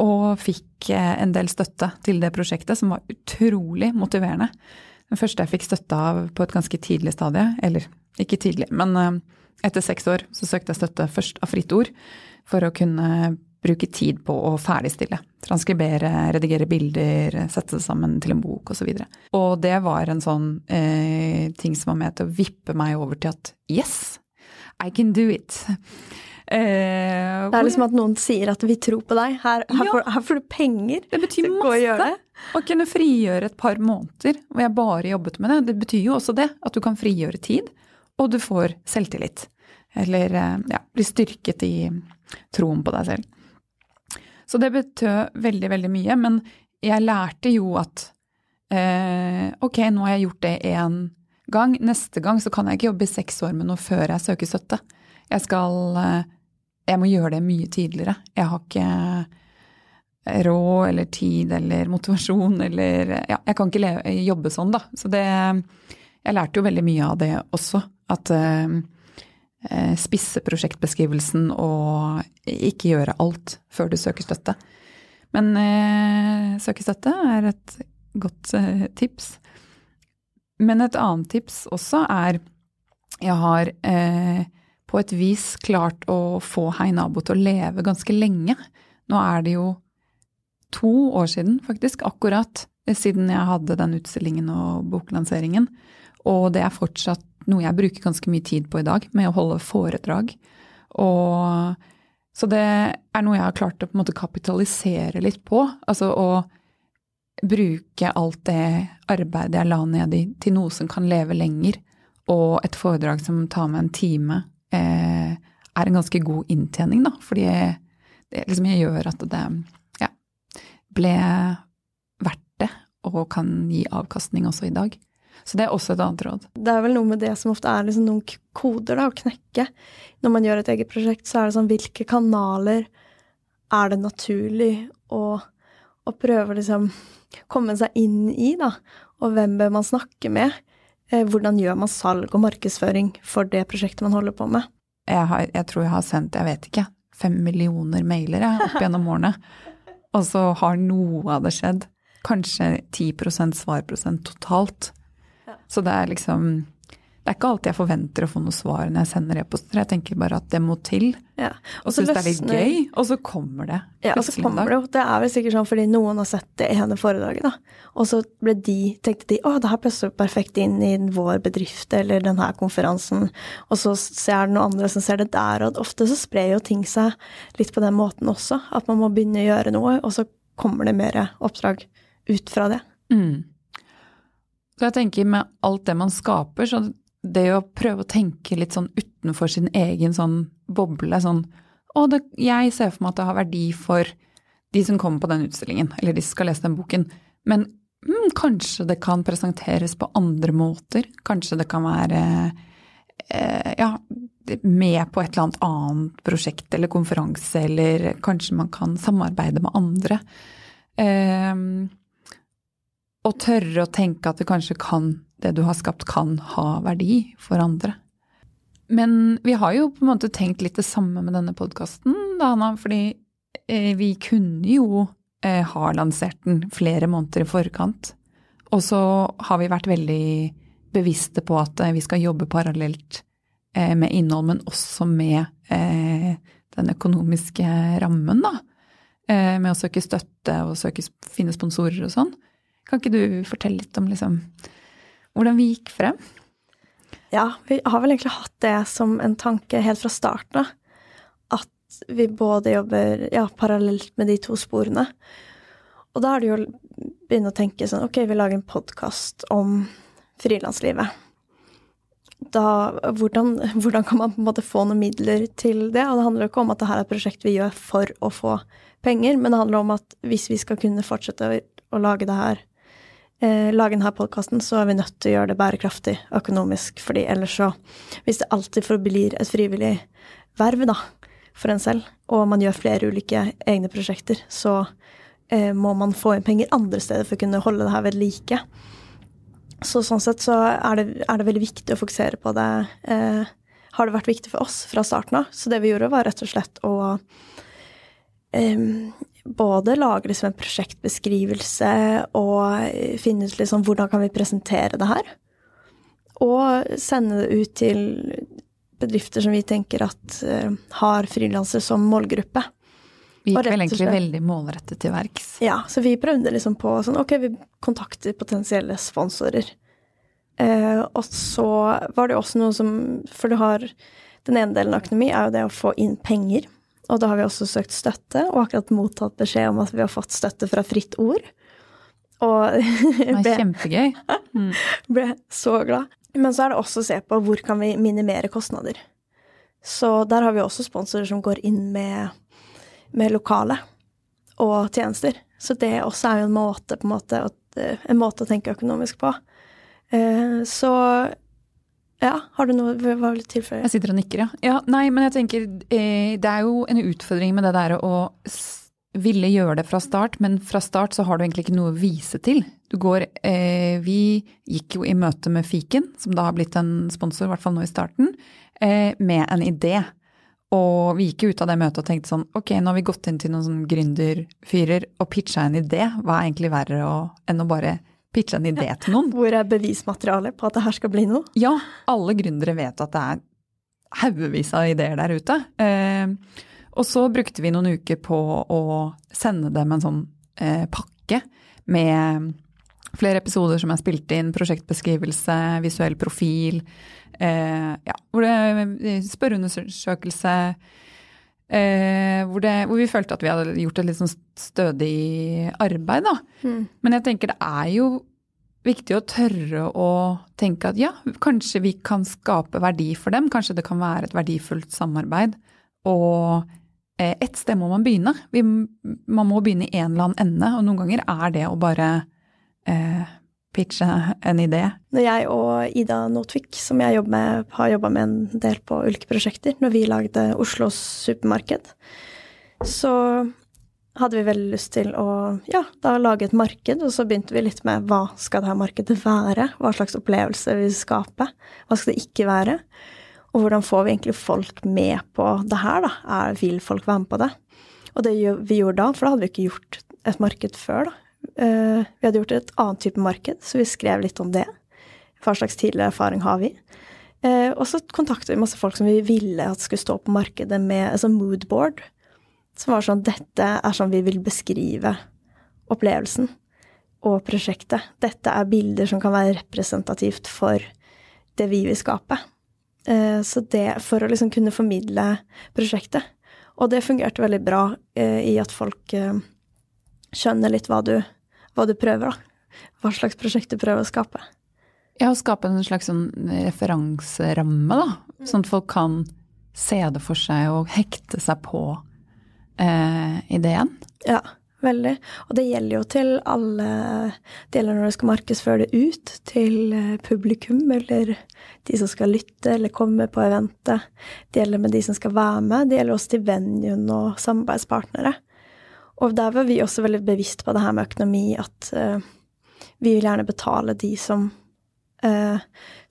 Og fikk eh, en del støtte til det prosjektet, som var utrolig motiverende. Den første jeg fikk støtte av på et ganske tidlig stadie, eller ikke tidlig, men eh, etter seks år så søkte jeg støtte først av Fritt Ord for å kunne bruke tid på å ferdigstille. Transkribere, redigere bilder, sette det sammen til en bok osv. Og, så og det var en sånn eh, ting som var med til å vippe meg over til at yes, I can do it. Eh, det er liksom at noen sier at vi tror på deg. Her, her, ja, får, her får, du penger. Det betyr masse. Å kunne frigjøre et par måneder hvor jeg bare jobbet med det. Det betyr jo også det. At du kan frigjøre tid, og du får selvtillit. Eller eh, ja, bli styrket i troen på deg selv. Så det betød veldig, veldig mye. Men jeg lærte jo at eh, ok, nå har jeg gjort det én gang. Neste gang så kan jeg ikke jobbe i seks år med noe før jeg søker støtte. Jeg skal eh, Jeg må gjøre det mye tidligere. Jeg har ikke råd eller tid eller motivasjon eller Ja, jeg kan ikke leve, jobbe sånn, da. Så det Jeg lærte jo veldig mye av det også. At eh, spisse prosjektbeskrivelsen og ikke gjøre alt før du søker støtte. Men eh, søke støtte er et godt eh, tips. Men et annet tips også er Jeg har eh, et vis klart å få Hei nabo til å leve ganske lenge. Nå er det jo to år siden, faktisk, akkurat siden jeg hadde den utstillingen og boklanseringen. Og det er fortsatt noe jeg bruker ganske mye tid på i dag, med å holde foredrag. Og, så det er noe jeg har klart å på en måte kapitalisere litt på. Altså å bruke alt det arbeidet jeg la ned i, til noe som kan leve lenger. Og et foredrag som tar meg en time, eh, er en ganske god inntjening, da. Fordi det liksom gjør at det ja, ble verdt det, og kan gi avkastning også i dag. Så det er også et annet råd. Det er vel noe med det som ofte er liksom noen koder da, å knekke. Når man gjør et eget prosjekt, så er det sånn hvilke kanaler er det naturlig å, å prøve å liksom komme seg inn i, da? Og hvem bør man snakke med? Eh, hvordan gjør man salg og markedsføring for det prosjektet man holder på med? Jeg, har, jeg tror jeg har sendt, jeg vet ikke, fem millioner mailere opp gjennom årene. Og så har noe av det skjedd. Kanskje 10% svarprosent totalt. Så det er liksom det er ikke alltid jeg forventer å få noe svar når jeg sender e-poster. Jeg tenker bare at det må til. Ja. Og syns det er litt gøy, og så kommer det. Ja, og så kommer det. Det er vel sikkert sånn fordi noen har sett det ene foredraget, da. Og så de, tenkte de å, det her passer perfekt inn i vår bedrift eller denne konferansen. Og så ser det noen andre som ser det der, og ofte så sprer jo ting seg litt på den måten også. At man må begynne å gjøre noe, og så kommer det mer oppdrag ut fra det. Mm. Så jeg tenker med alt det man skaper, så det å prøve å tenke litt sånn utenfor sin egen sånn boble, sånn Å, det, jeg ser for meg at det har verdi for de som kommer på den utstillingen, eller de som skal lese den boken. Men mm, kanskje det kan presenteres på andre måter. Kanskje det kan være eh, ja, med på et eller annet annet prosjekt eller konferanse, eller kanskje man kan samarbeide med andre. Eh, og tørre å tenke at det kanskje kan, det du har skapt, kan ha verdi for andre. Men vi har jo på en måte tenkt litt det samme med denne podkasten, Dana. Fordi eh, vi kunne jo eh, ha lansert den flere måneder i forkant. Og så har vi vært veldig bevisste på at eh, vi skal jobbe parallelt med innhold, men også med den økonomiske rammen, da. Med å søke støtte og søke, finne sponsorer og sånn. Kan ikke du fortelle litt om liksom, hvordan vi gikk frem? Ja, vi har vel egentlig hatt det som en tanke helt fra starten av. At vi både jobber ja, parallelt med de to sporene. Og da er det jo å begynne å tenke sånn Ok, vi lager en podkast om frilanslivet. Da, hvordan, hvordan, kan man på en måte få noen midler til det? Og det handler jo ikke om at det her er et prosjekt vi gjør for å få penger, men det handler om at hvis vi skal kunne fortsette å å lage det her eh, lage denne podkasten, så er vi nødt til å gjøre det bærekraftig økonomisk, fordi ellers så Hvis det alltid forblir et frivillig verv, da, for en selv, og man gjør flere ulike egne prosjekter, så eh, må man få inn penger andre steder for å kunne holde det her ved like. Så sånn sett så er det, er det veldig viktig å fokusere på det. Eh, har det vært viktig for oss fra starten av. Så det vi gjorde, var rett og slett å eh, både lage liksom en prosjektbeskrivelse og finne ut liksom hvordan kan vi presentere det her. Og sende det ut til bedrifter som vi tenker at uh, har frilansere som målgruppe. Vi gikk vel egentlig veldig målrettet til verks. Ja, så vi prøvde liksom på sånn ok, vi kontakter potensielle sponsorer. Uh, og så var det også noe som For du har Den ene delen av økonomi er jo det å få inn penger. Og da har vi også søkt støtte, og akkurat mottatt beskjed om at vi har fått støtte fra Fritt Ord. Og ble, Kjempegøy. Mm. ble så glad. Men så er det også å se på hvor kan vi minimere kostnader. Så der har vi også sponsorer som går inn med, med lokale og tjenester. Så det også er jo en måte, på en måte, en måte å tenke økonomisk på. Eh, så ja, har du noe hva vil du tilføye? Jeg sitter og nikker, ja. ja. Nei, men jeg tenker eh, det er jo en utfordring med det der å ville gjøre det fra start, men fra start så har du egentlig ikke noe å vise til. Du går eh, Vi gikk jo i møte med Fiken, som da har blitt en sponsor, i hvert fall nå i starten, eh, med en idé. Og vi gikk jo ut av det møtet og tenkte sånn ok, nå har vi gått inn til noen sånn gründerfyrer og pitcha en idé. Hva er egentlig verre å, enn å bare pitche en idé til noen? Hvor er bevismaterialet på at det her skal bli noe? Ja, alle gründere vet at det er haugevis av ideer der ute. Eh, og så brukte vi noen uker på å sende dem en sånn eh, pakke med flere episoder som er spilt inn, prosjektbeskrivelse, visuell profil, eh, ja, hvor det spørreundersøkelse eh, hvor, det, hvor, vi følte at vi hadde gjort et litt sånn stødig arbeid, da. Mm. Men jeg tenker det er jo viktig å tørre å tenke at ja, kanskje vi kan skape verdi for dem. Kanskje det kan være et verdifullt samarbeid. Og Eh, ett sted må man begynne. Vi, man må begynne i en eller annen ende, og noen ganger er det å bare eh, pitche en idé. Når jeg og Ida Notvik, som jeg med, har jobba med en del på ulike prosjekter, når vi lagde Oslos supermarked, så hadde vi veldig lyst til å ja, da lage et marked, og så begynte vi litt med hva skal det her markedet være? Hva slags opplevelse vil vi skape? Hva skal det ikke være? Og hvordan får vi egentlig folk med på det her, da? Er, vil folk være med på det? Og det vi gjorde da, for da hadde vi ikke gjort et marked før, da. Uh, vi hadde gjort et annet type marked, så vi skrev litt om det. Hva slags tidligere erfaring har vi? Uh, og så kontaktet vi masse folk som vi ville at skulle stå på markedet med sånn moodboard. Som var sånn Dette er sånn vi vil beskrive opplevelsen og prosjektet. Dette er bilder som kan være representativt for det vi vil skape. Eh, så det for å liksom kunne formidle prosjektet. Og det fungerte veldig bra eh, i at folk eh, skjønner litt hva du, hva du prøver, da. Hva slags prosjekt du prøver å skape. Ja, å skape en slags sånn referanseramme, da. Sånn at folk kan se det for seg og hekte seg på eh, ideen. Ja. Veldig. Og det gjelder jo til alle Det gjelder når du skal markedsføre det ut til eh, publikum, eller de som skal lytte eller komme på eventet. Det gjelder med de som skal være med. Det gjelder også til venuen og samarbeidspartnere. Og der var vi også veldig bevisst på det her med økonomi, at uh, vi vil gjerne betale de som, uh,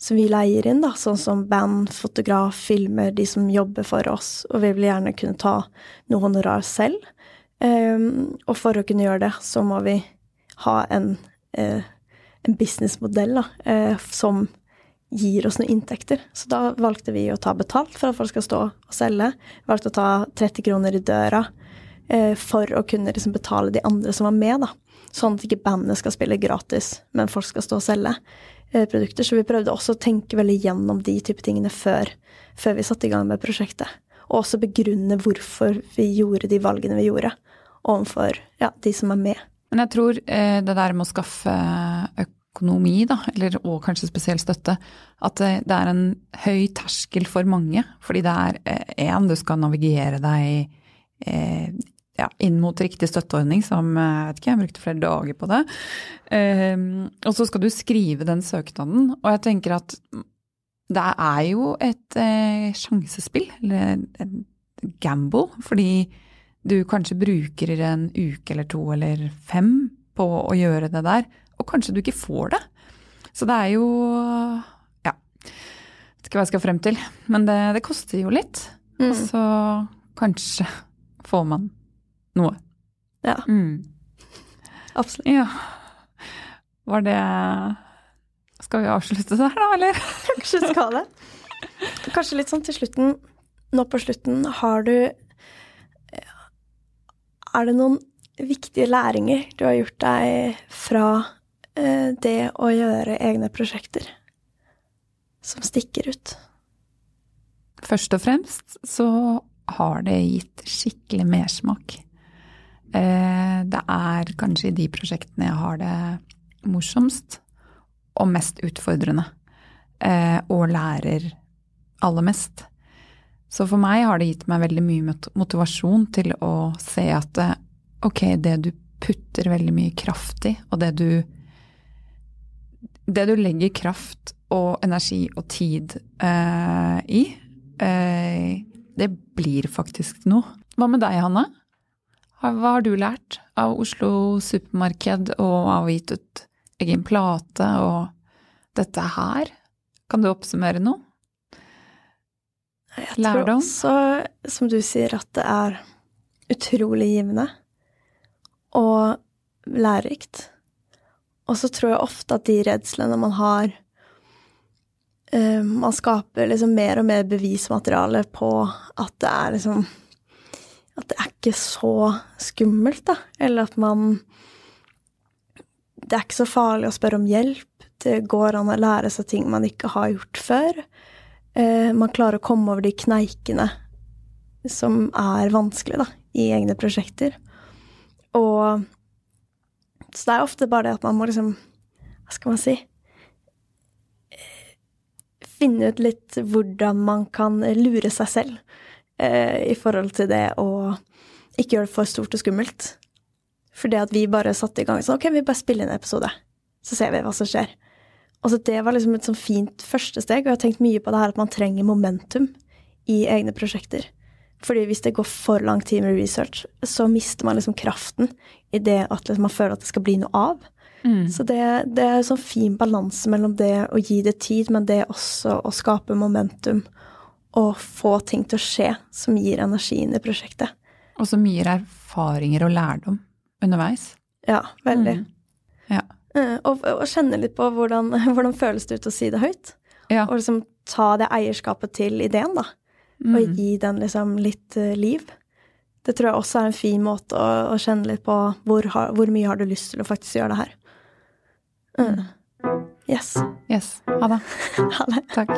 som vi leier inn, da, sånn som band, fotograf, filmer, de som jobber for oss. Og vi vil gjerne kunne ta noe honorar selv. Um, og for å kunne gjøre det, så må vi ha en, uh, en businessmodell da, som gir oss noen inntekter. Så da valgte vi å ta betalt for at folk skal stå og selge. Valgte å ta 30 kroner i døra for å kunne liksom betale de andre som var med, da. Sånn at ikke bandet skal spille gratis, men folk skal stå og selge produkter. Så vi prøvde også å tenke veldig gjennom de type tingene før, før vi satte i gang med prosjektet. Og også begrunne hvorfor vi gjorde de valgene vi gjorde overfor ja, de som er med. Men jeg tror eh, det der med å skaffe økonomi, da, eller, og kanskje spesiell støtte, at det, er en høy terskel for mange. Fordi det er én, eh, du skal navigere deg eh, ja, inn mot riktig støtteordning, som jeg vet ikke, jeg brukte flere dager på det. Um, og så skal du skrive den søknaden, og jeg tenker at det er jo et eh, sjansespill, eller en gamble, fordi du kanskje bruker en uke eller to eller fem på å gjøre det der, og kanskje du ikke får det. Så det er jo Ja. Vet ikke hva jeg skal frem til. Men det, det koster jo litt. Mm. Og så kanskje får man noe. Ja. Mm. Absolutt. Ja. Var det Skal vi avslutte der, da, eller? Kanskje vi skal det. Kanskje litt sånn til slutten. Nå på slutten, har du Er det noen viktige læringer du har gjort deg fra eh, det å gjøre egne prosjekter, som stikker ut? Først og fremst så har det gitt skikkelig mersmak. Eh, det er kanskje i de prosjektene jeg har det morsomst og mest utfordrende. Eh, og lærer aller mest. Så for meg har det gitt meg veldig mye motivasjon til å se at ok, det du putter veldig mye kraft i, og det du Det du legger kraft og energi og tid uh, i, uh, det blir faktisk noe. Hva med deg, Hanne? Hva har du lært av Oslo supermarked og av gitt ut egen plate og dette her? Kan du oppsummere noe? Jeg tror også, som du sier, at det er utrolig givende og lærerikt. Og så tror jeg ofte at de redslene man har uh, Man skaper liksom mer og mer bevismateriale på at det er liksom At det ikke så skummelt, da. Eller at man Det er ikke så farlig å spørre om hjelp. Det går an å lære seg ting man ikke har gjort før. Uh, man klarer å komme over de kneikene som er vanskelig da, i egne prosjekter. Og Så det er ofte bare det at man må liksom Hva skal man si Finne ut litt hvordan man kan lure seg selv eh, i forhold til det å ikke gjør det for stort og skummelt. For det at vi bare satte i gang sånn Ok, vi bare spiller en episode, så ser vi hva som skjer. Og så det var liksom et sånn fint første steg, og jeg har tenkt mye på det her at man trenger momentum i egne prosjekter. Fordi hvis det går for lang tid med research, så mister man liksom kraften i det at liksom man føler at det skal bli noe av. Mm. Så det, det er en sånn fin balanse mellom det å gi det tid, men det også å skape momentum og få ting til å skje som gir energien i prosjektet. Og som gir erfaringer og lærdom underveis. Ja, veldig. Mm. Ja. Uh, og, og, kjenne litt på hvordan, hvordan føles det ut å si det høyt. Ja. Og liksom ta det eierskapet til ideen, da mm. og gi den liksom litt uh, liv. Det tror jeg også er en fin måte å, å kjenne litt på hvor, hvor, mye har du lyst til å faktisk gjøre det her. Mm. Yes. Yes. Ha det. ha det. Takk.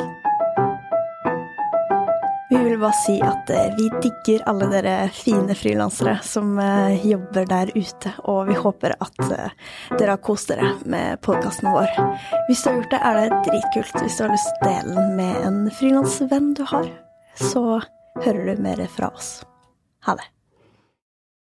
Vi vil bare si at eh, vi digger alle dere fine frilansere som eh, jobber der ute, og vi håper at dere har kost dere med podkasten vår. Hvis du har gjort det, er det dritkult hvis du har lyst til å dele den med en frilansvenn du har så hører du mer fra oss. Ha det.